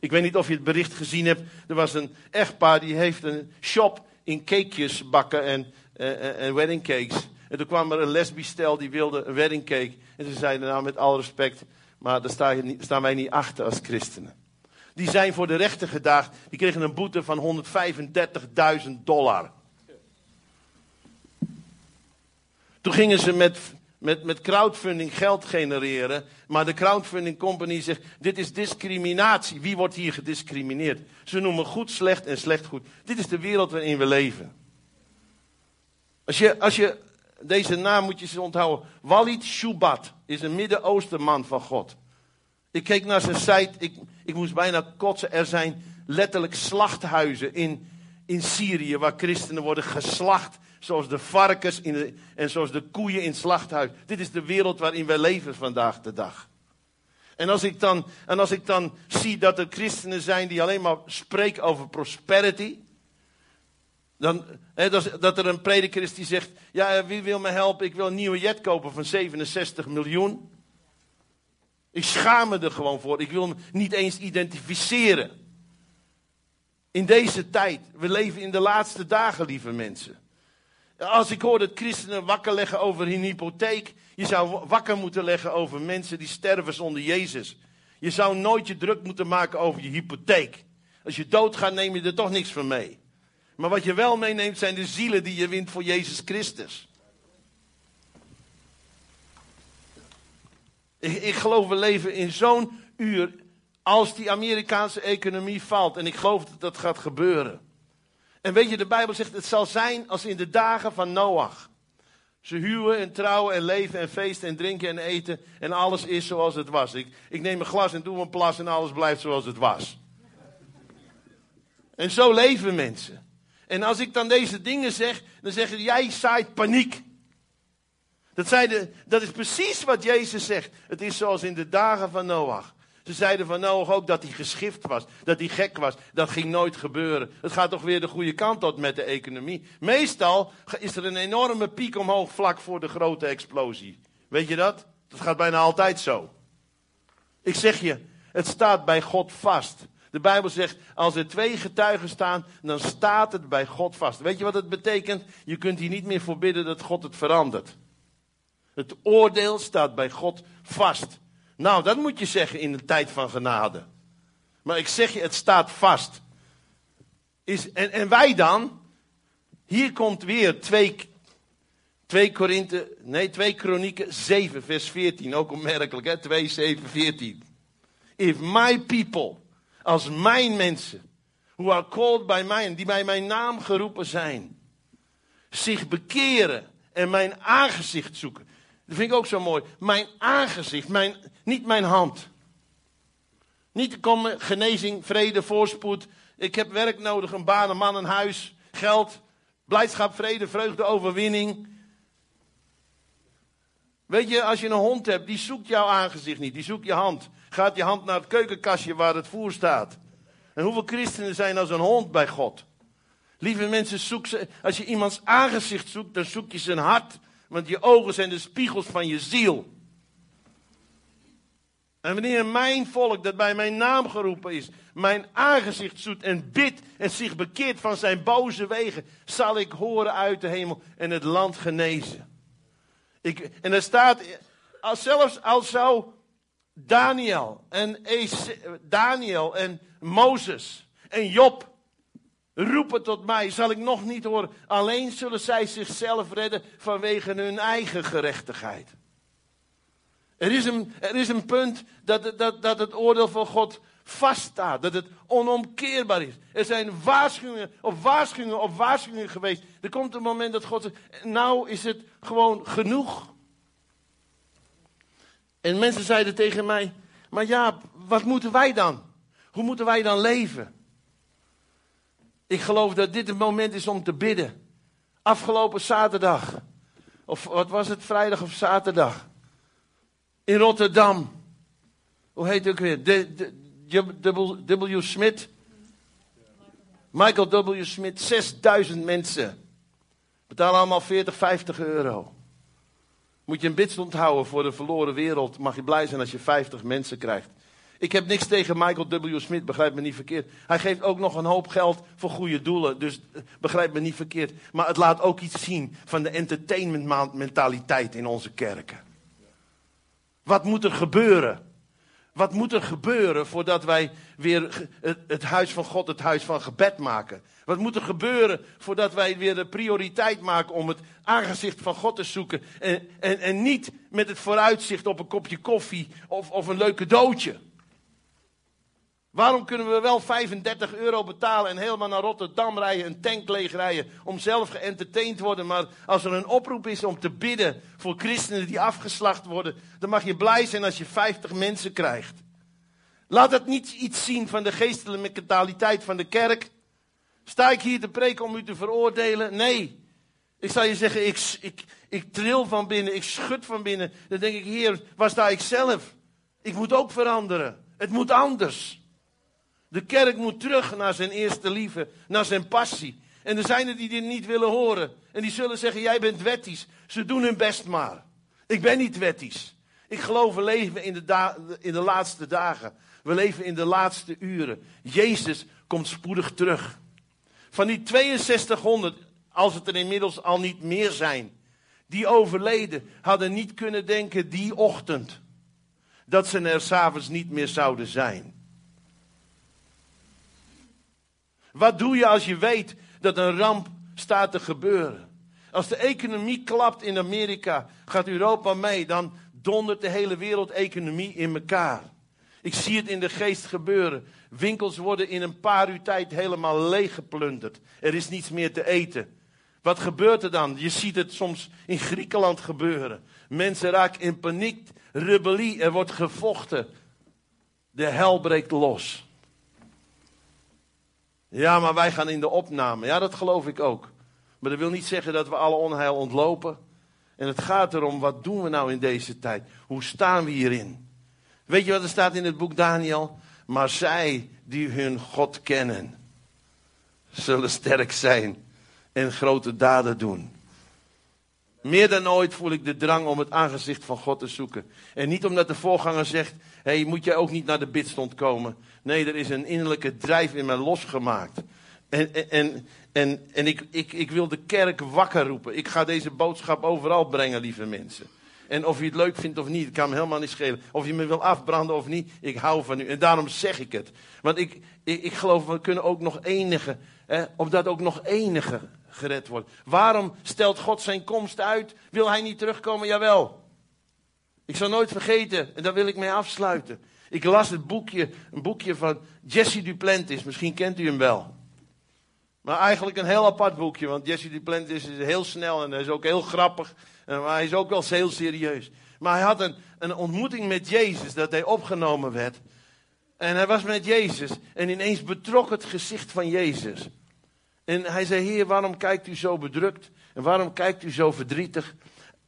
Ik weet niet of je het bericht gezien hebt. Er was een echtpaar die heeft een shop in cakejes bakken en, uh, en wedding cakes. En toen kwam er een lesbisch stel die wilde een wedding cake. En ze zeiden nou met alle respect, maar daar staan wij niet achter als christenen. Die zijn voor de rechter gedaagd. Die kregen een boete van 135.000 dollar. Toen gingen ze met, met, met crowdfunding geld genereren. Maar de crowdfunding company zegt: Dit is discriminatie. Wie wordt hier gediscrimineerd? Ze noemen goed slecht en slecht goed. Dit is de wereld waarin we leven. Als je, als je deze naam moet je ze onthouden. Walid Shubat is een Midden-Oosten man van God. Ik keek naar zijn site, ik, ik moest bijna kotsen. Er zijn letterlijk slachthuizen in, in Syrië waar christenen worden geslacht. Zoals de varkens in de, en zoals de koeien in het. Dit is de wereld waarin wij leven vandaag de dag. En als, ik dan, en als ik dan zie dat er christenen zijn die alleen maar spreken over prosperity. Dan, dat, er een prediker is die zegt: Ja, wie wil me helpen? Ik wil een nieuwe jet kopen van 67 miljoen. Ik schaam me er gewoon voor. Ik wil me niet eens identificeren. In deze tijd, we leven in de laatste dagen, lieve mensen. Als ik hoor dat christenen wakker leggen over hun hypotheek. Je zou wakker moeten leggen over mensen die sterven zonder Jezus. Je zou nooit je druk moeten maken over je hypotheek. Als je doodgaat neem je er toch niks van mee. Maar wat je wel meeneemt zijn de zielen die je wint voor Jezus Christus. Ik, ik geloof we leven in zo'n uur als die Amerikaanse economie valt. En ik geloof dat dat gaat gebeuren. En weet je, de Bijbel zegt het zal zijn als in de dagen van Noach. Ze huwen en trouwen en leven en feesten en drinken en eten. En alles is zoals het was. Ik, ik neem een glas en doe een plas en alles blijft zoals het was. En zo leven mensen. En als ik dan deze dingen zeg, dan zeggen jij zaait paniek. Dat, de, dat is precies wat Jezus zegt. Het is zoals in de dagen van Noach. Ze zeiden van Noach ook dat hij geschift was, dat hij gek was. Dat ging nooit gebeuren. Het gaat toch weer de goede kant op met de economie. Meestal is er een enorme piek omhoog vlak voor de grote explosie. Weet je dat? Dat gaat bijna altijd zo. Ik zeg je, het staat bij God vast. De Bijbel zegt, als er twee getuigen staan, dan staat het bij God vast. Weet je wat het betekent? Je kunt hier niet meer voor bidden dat God het verandert. Het oordeel staat bij God vast. Nou, dat moet je zeggen in een tijd van genade. Maar ik zeg je, het staat vast. Is, en, en wij dan? Hier komt weer 2, 2 Korinthe, nee 2 Kronieken 7 vers 14. Ook opmerkelijk hè, 2, 7, 14. If my people, als mijn mensen, who are called by mine, die bij mijn naam geroepen zijn, zich bekeren en mijn aangezicht zoeken. Dat vind ik ook zo mooi. Mijn aangezicht, mijn, niet mijn hand. Niet komen genezing, vrede, voorspoed. Ik heb werk nodig, een baan, een man, een huis, geld, blijdschap, vrede, vreugde, overwinning. Weet je, als je een hond hebt, die zoekt jouw aangezicht niet, die zoekt je hand. Gaat je hand naar het keukenkastje waar het voer staat. En hoeveel christenen zijn als een hond bij God? Lieve mensen, zoek ze, als je iemands aangezicht zoekt, dan zoek je zijn hart. Want je ogen zijn de spiegels van je ziel. En wanneer mijn volk, dat bij mijn naam geroepen is, mijn aangezicht zoet en bidt en zich bekeert van zijn boze wegen, zal ik horen uit de hemel en het land genezen. En er staat, als zelfs als zou Daniel en, Daniel en Mozes en Job roepen tot mij, zal ik nog niet horen. Alleen zullen zij zichzelf redden vanwege hun eigen gerechtigheid. Er is een, er is een punt dat, dat, dat het oordeel van God vaststaat. Dat het onomkeerbaar is. Er zijn waarschuwingen op waarschuwingen op waarschuwingen geweest. Er komt een moment dat God zegt, nou is het gewoon genoeg. En mensen zeiden tegen mij, maar ja, wat moeten wij dan? Hoe moeten wij dan leven? Ik geloof dat dit het moment is om te bidden. Afgelopen zaterdag. Of wat was het, vrijdag of zaterdag? In Rotterdam. Hoe heet het ook weer? De, W. Smith. Michael W. Smith, 6000 mensen. Betalen allemaal 40, 50 euro. Moet je een bidstond houden voor de verloren wereld. Mag je blij zijn als je 50 mensen krijgt. Ik heb niks tegen Michael W. Smith, begrijp me niet verkeerd. Hij geeft ook nog een hoop geld voor goede doelen, dus eh, begrijp me niet verkeerd. Maar het laat ook iets zien van de entertainment mentaliteit in onze kerken. Wat moet er gebeuren? Wat moet er gebeuren voordat wij weer het, huis van God het huis van gebed maken? Wat moet er gebeuren voordat wij weer de prioriteit maken om het aangezicht van God te zoeken? En, en, en niet met het vooruitzicht op een kopje koffie of, of een leuke doodje. Waarom kunnen we wel 35 euro betalen en helemaal naar Rotterdam rijden, een tank leeg rijden, om zelf geëntertained te worden? Maar als er een oproep is om te bidden voor christenen die afgeslacht worden, dan mag je blij zijn als je 50 mensen krijgt. Laat het niet iets zien van de geestelijke mentaliteit van de kerk. Sta ik hier te preken om u te veroordelen? Nee. Ik zal je zeggen, ik, ik, ik tril van binnen, ik schud van binnen. Dan denk ik, Heer, waar sta ik zelf? Ik moet ook veranderen. Het moet anders. De kerk moet terug naar zijn eerste liefde, naar zijn passie. En er zijn er die dit niet willen horen. En die zullen zeggen, jij bent wettisch. Ze doen hun best maar. Ik ben niet wettisch. Ik geloof, we leven in de, in de laatste dagen. We leven in de laatste uren. Jezus komt spoedig terug. Van die 6200 Als het er inmiddels al niet meer zijn. Die overleden hadden niet kunnen denken die ochtend dat ze er s'avonds niet meer zouden zijn. Wat doe je als je weet dat een ramp staat te gebeuren? Als de economie klapt in Amerika, gaat Europa mee, dan dondert de hele wereldeconomie in elkaar. Ik zie het in de geest gebeuren. Winkels worden in een paar uur tijd helemaal leeggeplunderd. Er is niets meer te eten. Wat gebeurt er dan? Je ziet het soms in Griekenland gebeuren. Mensen raken in paniek, rebellie, er wordt gevochten. De hel breekt los. Ja, maar wij gaan in de opname. Ja, dat geloof ik ook. Maar dat wil niet zeggen dat we alle onheil ontlopen. En het gaat erom, wat doen we nou in deze tijd? Hoe staan we hierin? Weet je wat er staat in het boek Daniel? Maar zij die hun God kennen, zullen sterk zijn en grote daden doen. Meer dan ooit voel ik de drang om het aangezicht van God te zoeken. En niet omdat de voorganger zegt: hey, moet jij ook niet naar de bidstond komen? Nee, er is een innerlijke drijf in mij losgemaakt. En, en, en, en ik, ik, ik wil de kerk wakker roepen. Ik ga deze boodschap overal brengen, lieve mensen. En of je het leuk vindt of niet, kan me helemaal niet schelen. Of je me wil afbranden of niet, ik hou van u. En daarom zeg ik het. Want ik, ik, ik geloof, we kunnen ook nog enige, hè, dat ook nog enige gered. Waarom stelt God zijn komst uit? Wil hij niet terugkomen? Jawel. Ik zal nooit vergeten, en daar wil ik mee afsluiten. Ik las het boekje, een boekje van Jesse Duplantis. Misschien kent u hem wel. Maar eigenlijk een heel apart boekje, want Jesse Duplantis is heel snel en hij is ook heel grappig. Maar hij is ook wel heel serieus. Maar hij had een, een ontmoeting met Jezus, dat hij opgenomen werd. En hij was met Jezus en ineens betrok het gezicht van Jezus. En hij zei, heer, waarom kijkt u zo bedrukt? En waarom kijkt u zo verdrietig?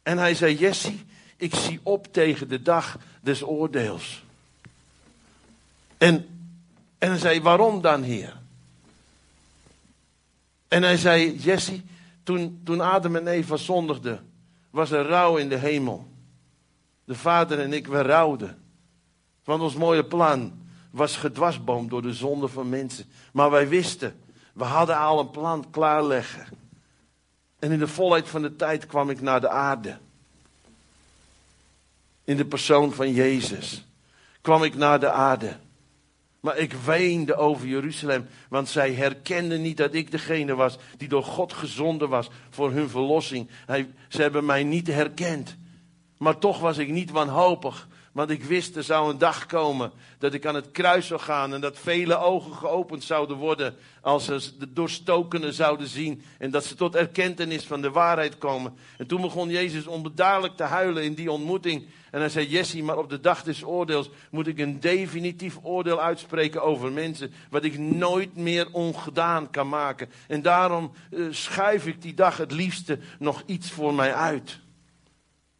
En hij zei, Jesse, ik zie op tegen de dag des oordeels. En, en hij zei, waarom dan, heer? En hij zei, Jesse, toen, toen Adam en Eva zondigden, was er rouw in de hemel. De vader en ik, we rouwden. Want ons mooie plan was gedwarsboomd door de zonde van mensen. Maar wij wisten, we hadden al een plan klaarleggen. En in de volheid van de tijd kwam ik naar de aarde. In de persoon van Jezus kwam ik naar de aarde. Maar ik weende over Jeruzalem, want zij herkenden niet dat ik degene was die door God gezonden was voor hun verlossing. Ze hebben mij niet herkend. Maar toch was ik niet wanhopig, want ik wist er zou een dag komen dat ik aan het kruis zou gaan en dat vele ogen geopend zouden worden als ze de doorstokenen zouden zien en dat ze tot erkentenis van de waarheid komen. En toen begon Jezus onbedaarlijk te huilen in die ontmoeting. En hij zei, Jesse, maar op de dag des oordeels moet ik een definitief oordeel uitspreken over mensen, wat ik nooit meer ongedaan kan maken. En daarom uh, schuif ik die dag het liefste nog iets voor mij uit.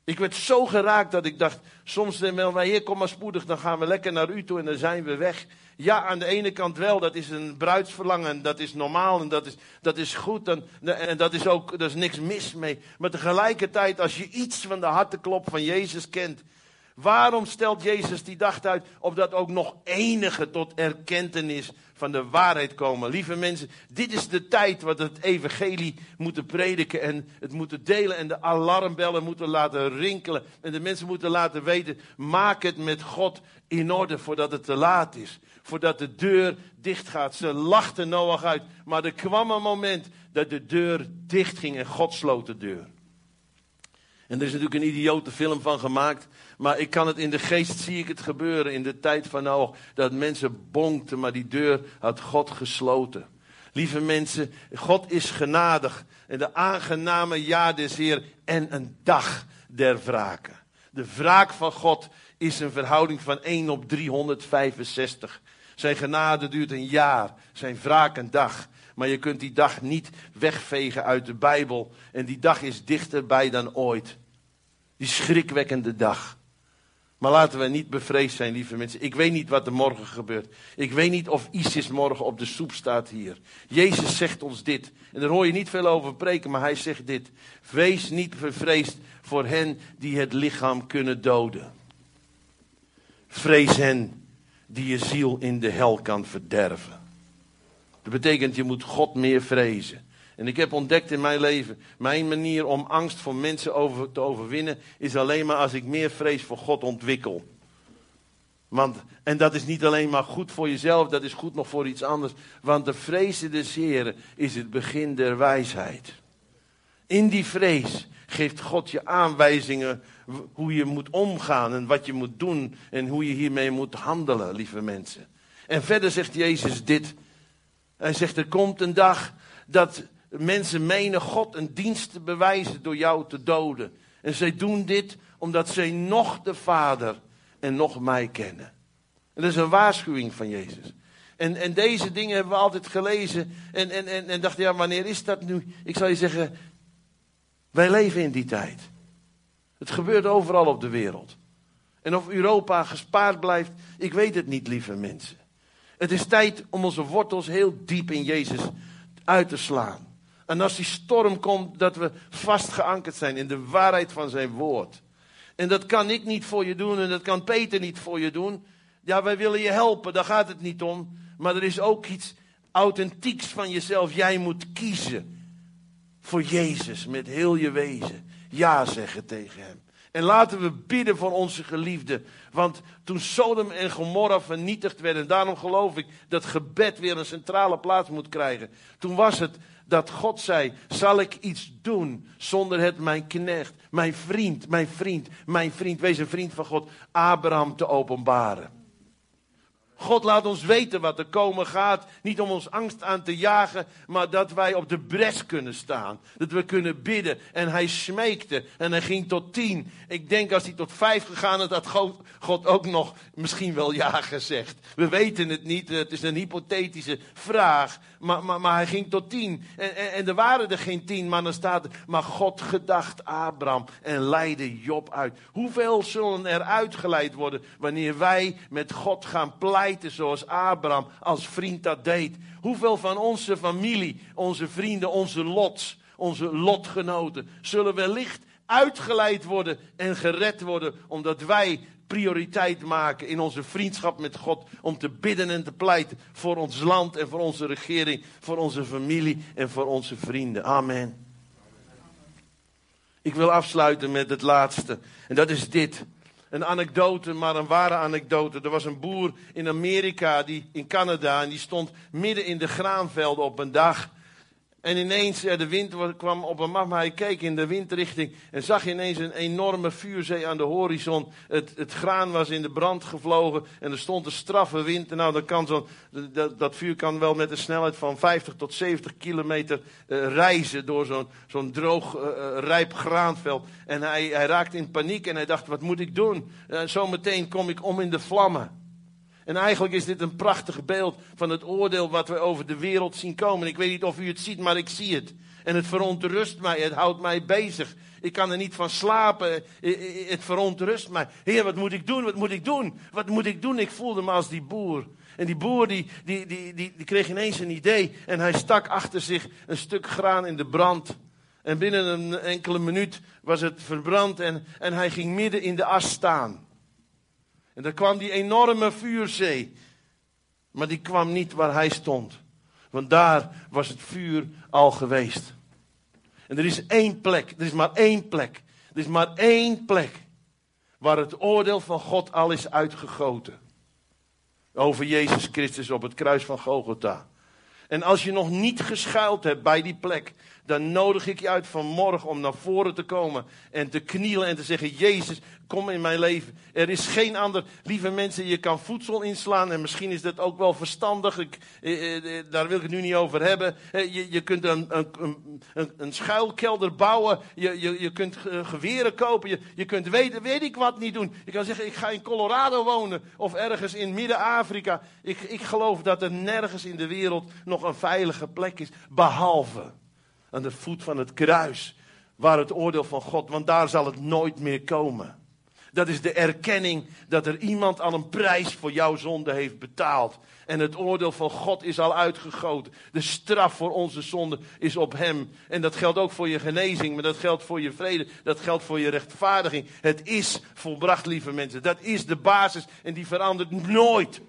Ik werd zo geraakt dat ik dacht, soms wel, maar heer, kom maar spoedig, dan gaan we lekker naar u toe en dan zijn we weg. Ja, aan de ene kant wel, dat is een bruidsverlangen, dat is normaal en dat is, dat is goed en, en dat is ook, er is niks mis mee. Maar tegelijkertijd, als je iets van de harteklop van Jezus kent, waarom stelt Jezus die dag uit, opdat ook nog enige tot erkentenis van de waarheid komen. Lieve mensen, dit is de tijd wat het evangelie moeten prediken en het moeten delen en de alarmbellen moeten laten rinkelen. En de mensen moeten laten weten, maak het met God in orde voordat het te laat is. Voordat de deur dicht gaat. Ze lachten Noach uit, maar er kwam een moment dat de deur dicht ging en God sloot de deur. En er is natuurlijk een idiote film van gemaakt. Maar ik kan het in de geest, zie ik het gebeuren in de tijd van Noach. Dat mensen bonkten, maar die deur had God gesloten. Lieve mensen, God is genadig. En de aangename jaar des Heer en een dag der wraken. De wraak van God is een verhouding van 1 op 365. Zijn genade duurt een jaar, zijn wraak een dag. Maar je kunt die dag niet wegvegen uit de Bijbel. En die dag is dichterbij dan ooit. Die schrikwekkende dag. Maar laten we niet bevreesd zijn, lieve mensen. Ik weet niet wat er morgen gebeurt. Ik weet niet of ISIS morgen op de soep staat hier. Jezus zegt ons dit. En daar hoor je niet veel over preken, maar hij zegt dit. Wees niet bevreesd voor hen die het lichaam kunnen doden. Vrees hen die je ziel in de hel kan verderven. Dat betekent, je moet God meer vrezen. En ik heb ontdekt in mijn leven, mijn manier om angst voor mensen over, te overwinnen, is alleen maar als ik meer vrees voor God ontwikkel. Want, en dat is niet alleen maar goed voor jezelf, dat is goed nog voor iets anders. Want de vrezen des Heren is het begin der wijsheid. In die vrees geeft God je aanwijzingen hoe je moet omgaan en wat je moet doen en hoe je hiermee moet handelen, lieve mensen. En verder zegt Jezus dit. Hij zegt, er komt een dag dat mensen menen God een dienst te bewijzen door jou te doden. En zij doen dit omdat zij nog de Vader en nog mij kennen. En dat is een waarschuwing van Jezus. En, en deze dingen hebben we altijd gelezen. En, en, en, en dachten, ja, wanneer is dat nu? Ik zal je zeggen, wij leven in die tijd. Het gebeurt overal op de wereld. En of Europa gespaard blijft, ik weet het niet, lieve mensen. Het is tijd om onze wortels heel diep in Jezus uit te slaan. En als die storm komt, dat we vastgeankerd zijn in de waarheid van zijn woord. En dat kan ik niet voor je doen en dat kan Peter niet voor je doen. Ja, wij willen je helpen, daar gaat het niet om. Maar er is ook iets authentieks van jezelf. Jij moet kiezen voor Jezus met heel je wezen. Ja zeggen tegen hem. En laten we bidden voor onze geliefden. Want toen Sodom en Gomorra vernietigd werden, en daarom geloof ik dat gebed weer een centrale plaats moet krijgen. Toen was het dat God zei: Zal ik iets doen zonder het mijn knecht, mijn vriend, mijn vriend, mijn vriend, wees een vriend van God, Abraham te openbaren? God laat ons weten wat er komen gaat. Niet om ons angst aan te jagen, maar dat wij op de bres kunnen staan. Dat we kunnen bidden. En hij smeekte en hij ging tot tien. Ik denk als hij tot vijf gegaan is, had God ook nog misschien wel ja gezegd. We weten het niet, het is een hypothetische vraag. Maar, maar, maar hij ging tot tien. En, en, en er waren er geen tien, maar dan staat er, maar God gedacht Abraham en leidde Job uit. Hoeveel zullen er uitgeleid worden wanneer wij met God gaan pleiten? Zoals Abraham als vriend dat deed. Hoeveel van onze familie, onze vrienden, onze lots, onze lotgenoten zullen wellicht uitgeleid worden en gered worden omdat wij prioriteit maken in onze vriendschap met God om te bidden en te pleiten voor ons land en voor onze regering, voor onze familie en voor onze vrienden. Amen. Ik wil afsluiten met het laatste en dat is dit een anekdote, maar een ware anekdote. Er was een boer in Amerika, die, in Canada, en die stond midden in de graanvelden op een dag. En ineens, de wind kwam op hem af, maar hij keek in de windrichting en zag ineens een enorme vuurzee aan de horizon. Het, het graan was in de brand gevlogen en er stond een straffe wind. Nou, dan kan zo dat, dat, vuur kan wel met een snelheid van 50 tot 70 kilometer uh, reizen door zo'n droog, uh, rijp graanveld. En hij, hij raakte in paniek en hij dacht, wat moet ik doen? Zometeen kom ik om in de vlammen. En eigenlijk is dit een prachtig beeld van het oordeel wat we over de wereld zien komen. Ik weet niet of u het ziet, maar ik zie het. En het verontrust mij, het houdt mij bezig. Ik kan er niet van slapen, het verontrust mij. Heer, wat moet ik doen, wat moet ik doen? Wat moet ik doen? Ik voelde me als die boer. En die boer die, die, die, die, die kreeg ineens een idee en hij stak achter zich een stuk graan in de brand. En binnen een enkele minuut was het verbrand en, en hij ging midden in de as staan. En daar kwam die enorme vuurzee. Maar die kwam niet waar hij stond. Want daar was het vuur al geweest. En er is één plek, er is maar één plek. Er is maar één plek waar het oordeel van God al is uitgegoten. Over Jezus Christus op het kruis van Golgotha. En als je nog niet geschuild hebt bij die plek, dan nodig ik je uit vanmorgen om naar voren te komen en te knielen en te zeggen: Jezus, kom in mijn leven. Er is geen ander. Lieve mensen, je kan voedsel inslaan en misschien is dat ook wel verstandig. Ik, eh, eh, daar wil ik het nu niet over hebben. Eh, je, je kunt een, een, een, een, schuilkelder bouwen. Je, je, je kunt geweren kopen. Je, je kunt weten, weet ik wat niet doen. Je kan zeggen: Ik ga in Colorado wonen of ergens in Midden-Afrika. Ik, ik geloof dat er nergens in de wereld nog een veilige plek is, behalve aan de voet van het kruis, waar het oordeel van God, want daar zal het nooit meer komen. Dat is de erkenning dat er iemand al een prijs voor jouw zonde heeft betaald. En het oordeel van God is al uitgegoten. De straf voor onze zonde is op hem. En dat geldt ook voor je genezing, maar dat geldt voor je vrede, dat geldt voor je rechtvaardiging. Het is volbracht, lieve mensen. Dat is de basis en die verandert nooit.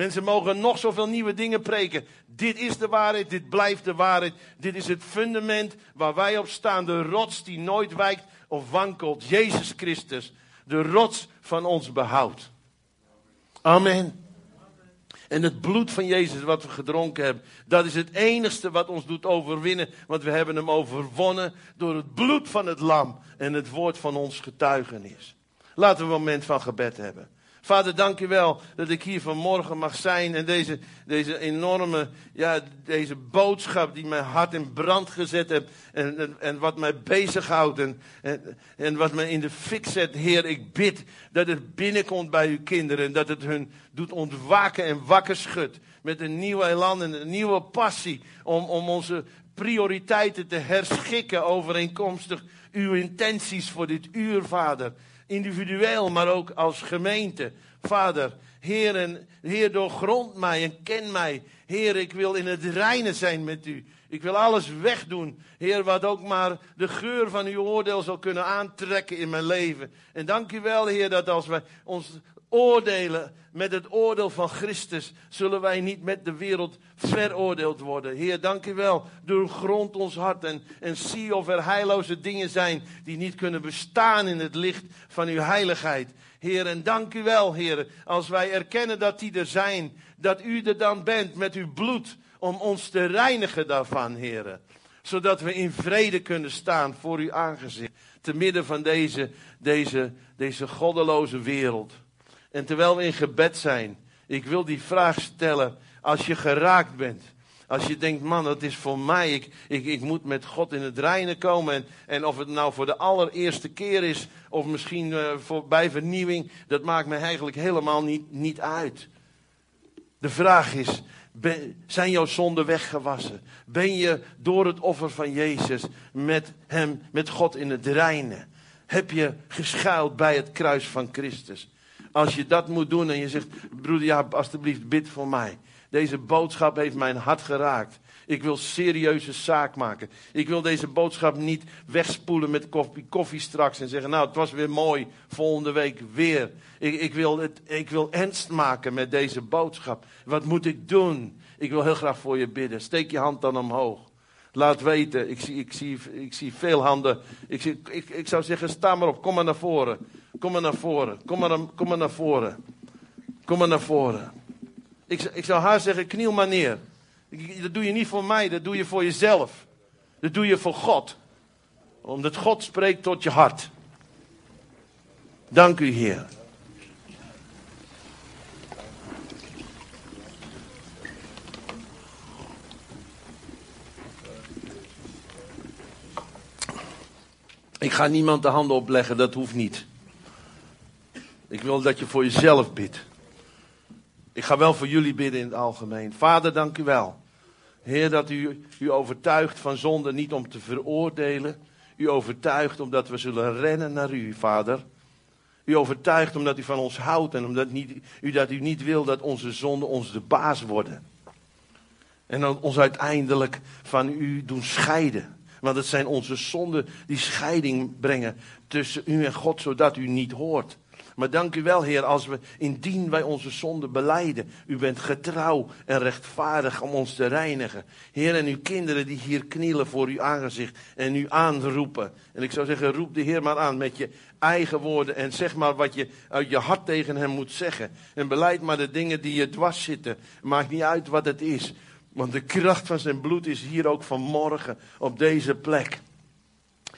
Mensen mogen nog zoveel nieuwe dingen preken. Dit is de waarheid, dit blijft de waarheid. Dit is het fundament waar wij op staan. De rots die nooit wijkt of wankelt. Jezus Christus. De rots van ons behoud. Amen. En het bloed van Jezus wat we gedronken hebben, dat is het enigste wat ons doet overwinnen. Want we hebben hem overwonnen door het bloed van het lam en het woord van ons getuigenis. Laten we een moment van gebed hebben. Vader, dank u wel dat ik hier vanmorgen mag zijn en deze, deze enorme, ja, deze boodschap die mijn hart in brand gezet heeft en, en, en wat mij bezighoudt en, en, en wat mij in de fik zet. Heer, ik bid dat het binnenkomt bij uw kinderen en dat het hun doet ontwaken en wakker schudt met een nieuwe elan en een nieuwe passie om, om onze prioriteiten te herschikken overeenkomstig uw intenties voor dit uur, Vader individueel, maar ook als gemeente. Vader, Heer, en, Heer, doorgrond mij en ken mij. Heer, ik wil in het reine zijn met u. Ik wil alles wegdoen, Heer, wat ook maar de geur van uw oordeel zal kunnen aantrekken in mijn leven. En dank u wel, Heer, dat als wij ons oordelen met het oordeel van Christus, zullen wij niet met de wereld veroordeeld worden. Heer, dank u wel. Doorgrond ons hart en, en zie of er heilloze dingen zijn die niet kunnen bestaan in het licht van uw heiligheid. Heer, en dank u wel, Heer, als wij erkennen dat die er zijn, dat u er dan bent met uw bloed om ons te reinigen daarvan, Heer. Zodat we in vrede kunnen staan voor uw aangezicht, te midden van deze, deze, deze goddeloze wereld. En terwijl we in gebed zijn, ik wil die vraag stellen. Als je geraakt bent. Als je denkt, man, dat is voor mij. Ik, ik, ik moet met God in het reinen komen. En, en of het nou voor de allereerste keer is. Of misschien uh, voor, bij vernieuwing. Dat maakt me eigenlijk helemaal niet, niet uit. De vraag is, zijn jouw zonden weggewassen? Ben je door het offer van Jezus met hem, met God in het reinen? Heb je geschuild bij het kruis van Christus? Als je dat moet doen en je zegt, broeder ja, alstublieft bid voor mij. Deze boodschap heeft mijn hart geraakt. Ik wil serieuze zaak maken. Ik wil deze boodschap niet wegspoelen met koffie, koffie straks en zeggen, nou het was weer mooi, volgende week weer. Ik, ik, wil het, ik wil ernst maken met deze boodschap. Wat moet ik doen? Ik wil heel graag voor je bidden. Steek je hand dan omhoog. Laat weten, ik zie, ik zie, ik zie veel handen. Ik, zie, ik, ik zou zeggen, sta maar op, kom maar naar voren. Kom maar naar voren. Kom maar, kom maar naar voren. Kom maar naar voren. Ik, ik zou haar zeggen, kniel maar neer. Dat doe je niet voor mij, dat doe je voor jezelf. Dat doe je voor God. Omdat God spreekt tot je hart. Dank u, Heer. Ik ga niemand de handen opleggen, dat hoeft niet. Ik wil dat je voor jezelf bidt. Ik ga wel voor jullie bidden in het algemeen. Vader, dank u wel. Heer, dat u u overtuigt van zonde niet om te veroordelen. U overtuigt omdat we zullen rennen naar u, Vader. U overtuigt omdat u van ons houdt en omdat niet, u, dat u niet wil dat onze zonden ons de baas worden. En ons uiteindelijk van u doen scheiden. Want het zijn onze zonden die scheiding brengen tussen u en God, zodat u niet hoort. Maar dank u wel, Heer, als we indien wij onze zonde beleiden. U bent getrouw en rechtvaardig om ons te reinigen. Heer, en uw kinderen die hier knielen voor uw aangezicht en u aanroepen. En ik zou zeggen, roep de Heer maar aan met je eigen woorden en zeg maar wat je uit je hart tegen hem moet zeggen. En beleid maar de dingen die je dwars zitten. Maakt niet uit wat het is. Want de kracht van zijn bloed is hier ook vanmorgen op deze plek.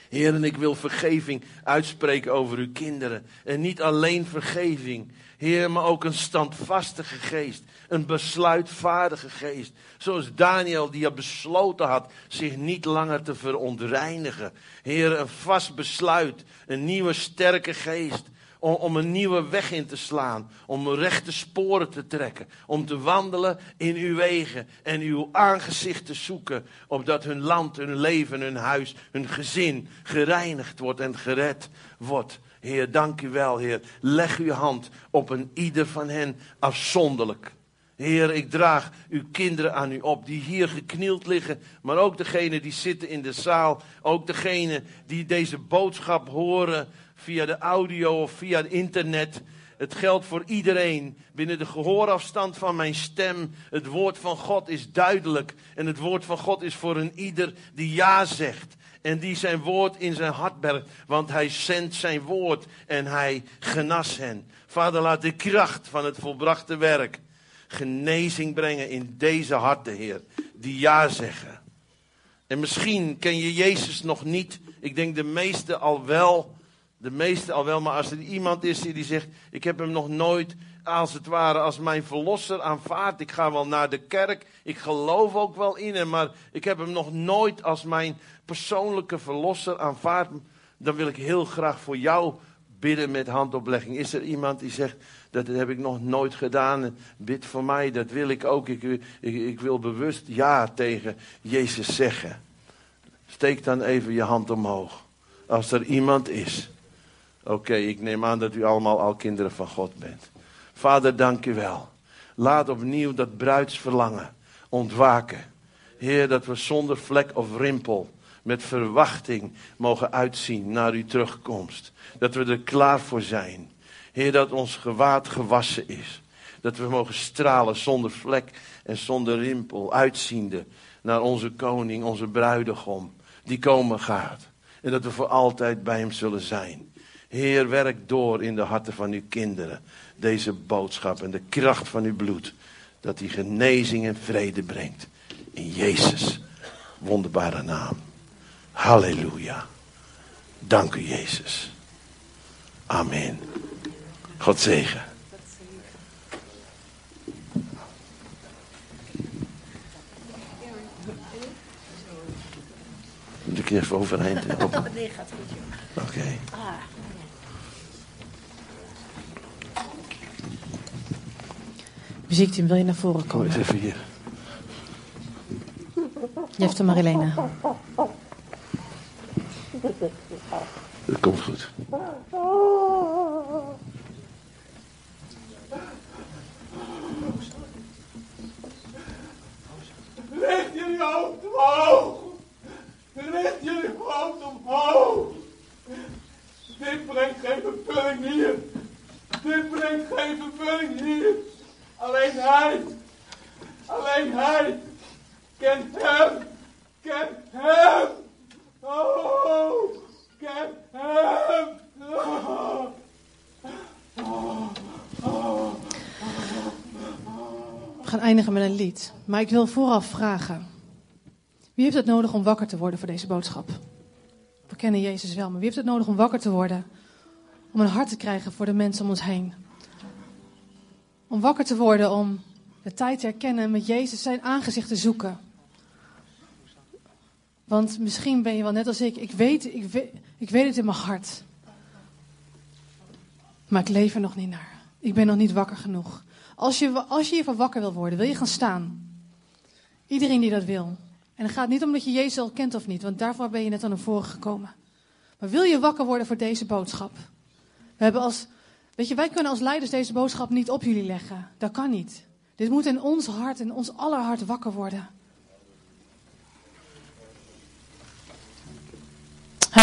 Heer, en ik wil vergeving uitspreken over uw kinderen. En niet alleen vergeving, Heer, maar ook een standvastige geest. Een besluitvaardige geest. Zoals Daniel, die al besloten had zich niet langer te verontreinigen. Heer, een vast besluit. Een nieuwe sterke geest om, om een nieuwe weg in te slaan, om rechte sporen te trekken, om te wandelen in uw wegen en uw aangezicht te zoeken, opdat hun land, hun leven, hun huis, hun gezin gereinigd wordt en gered wordt. Heer, dank u wel, Heer. Leg uw hand op een ieder van hen afzonderlijk. Heer, ik draag uw kinderen aan u op, die hier geknield liggen, maar ook degenen die zitten in de zaal, ook degenen die deze boodschap horen via de audio of via het internet. Het geldt voor iedereen. Binnen de gehoorafstand van mijn stem. Het woord van God is duidelijk. En het woord van God is voor een ieder die ja zegt. En die zijn woord in zijn hart bergt. Want hij zendt zijn woord en hij genas hen. Vader, laat de kracht van het volbrachte werk genezing brengen in deze harten, Heer. Die ja zeggen. En misschien ken je Jezus nog niet. Ik denk de meeste al wel. De meeste al wel. Maar als er iemand is die zegt: Ik heb hem nog nooit als het ware als mijn verlosser aanvaard. Ik ga wel naar de kerk. Ik geloof ook wel in hem. Maar ik heb hem nog nooit als mijn persoonlijke verlosser aanvaard. Dan wil ik heel graag voor jou bidden met handoplegging. Is er iemand die zegt: Dat heb ik nog nooit gedaan. Bid voor mij, dat wil ik ook. Ik, ik, ik wil bewust ja tegen Jezus zeggen. Steek dan even je hand omhoog. Als er iemand is. Oké, ik neem aan dat u allemaal al kinderen van God bent. Vader, dank u wel. Laat opnieuw dat bruidsverlangen ontwaken. Heer, dat we zonder vlek of rimpel met verwachting mogen uitzien naar uw terugkomst. Dat we er klaar voor zijn. Heer, dat ons gewaad gewassen is. Dat we mogen stralen zonder vlek en zonder rimpel, uitziende naar onze koning, onze bruidegom, die komen gaat. En dat we voor altijd bij hem zullen zijn. Heer, werk door in de harten van uw kinderen. Deze boodschap en de kracht van uw bloed. Dat die genezing en vrede brengt. In Jezus' wonderbare naam. Halleluja. Dank u, Jezus. Amen. God zegen. Moet ik even [laughs] joh. Oké. Ah. Muziekteam, wil je naar voren Kom komen? eens even hier. Jef de Marilena. Dat komt goed. Richt jullie hoofd omhoog. Richt jullie hoofd omhoog. Dit brengt geen vervulling hier. Dit brengt geen vervulling hier. Alleen hij. Alleen hij. Ken hem. Ken hem. Oh. Ken hem. Oh. We gaan Maar ik wil vooraf vragen. Wie heeft het nodig om wakker te worden voor deze boodschap? We kennen Jezus wel, maar wie heeft het nodig om wakker te worden? Om een hart te krijgen voor de mensen om ons heen. Om wakker te worden, om de tijd te herkennen en met Jezus zijn aangezicht te zoeken. Want misschien ben je wel net als ik. Ik weet, ik weet, ik weet het in mijn hart. Maar ik leef er nog niet naar. Ik ben nog niet wakker genoeg. Als je, als je hiervan wakker wil worden, wil je gaan staan. Iedereen die dat wil. En het gaat niet om dat je Jezus al kent of niet, want daarvoor ben je net aan naar voren gekomen. Maar wil je wakker worden voor deze boodschap? We hebben als, weet je, wij kunnen als leiders deze boodschap niet op jullie leggen. Dat kan niet. Dit moet in ons hart, in ons aller hart wakker worden.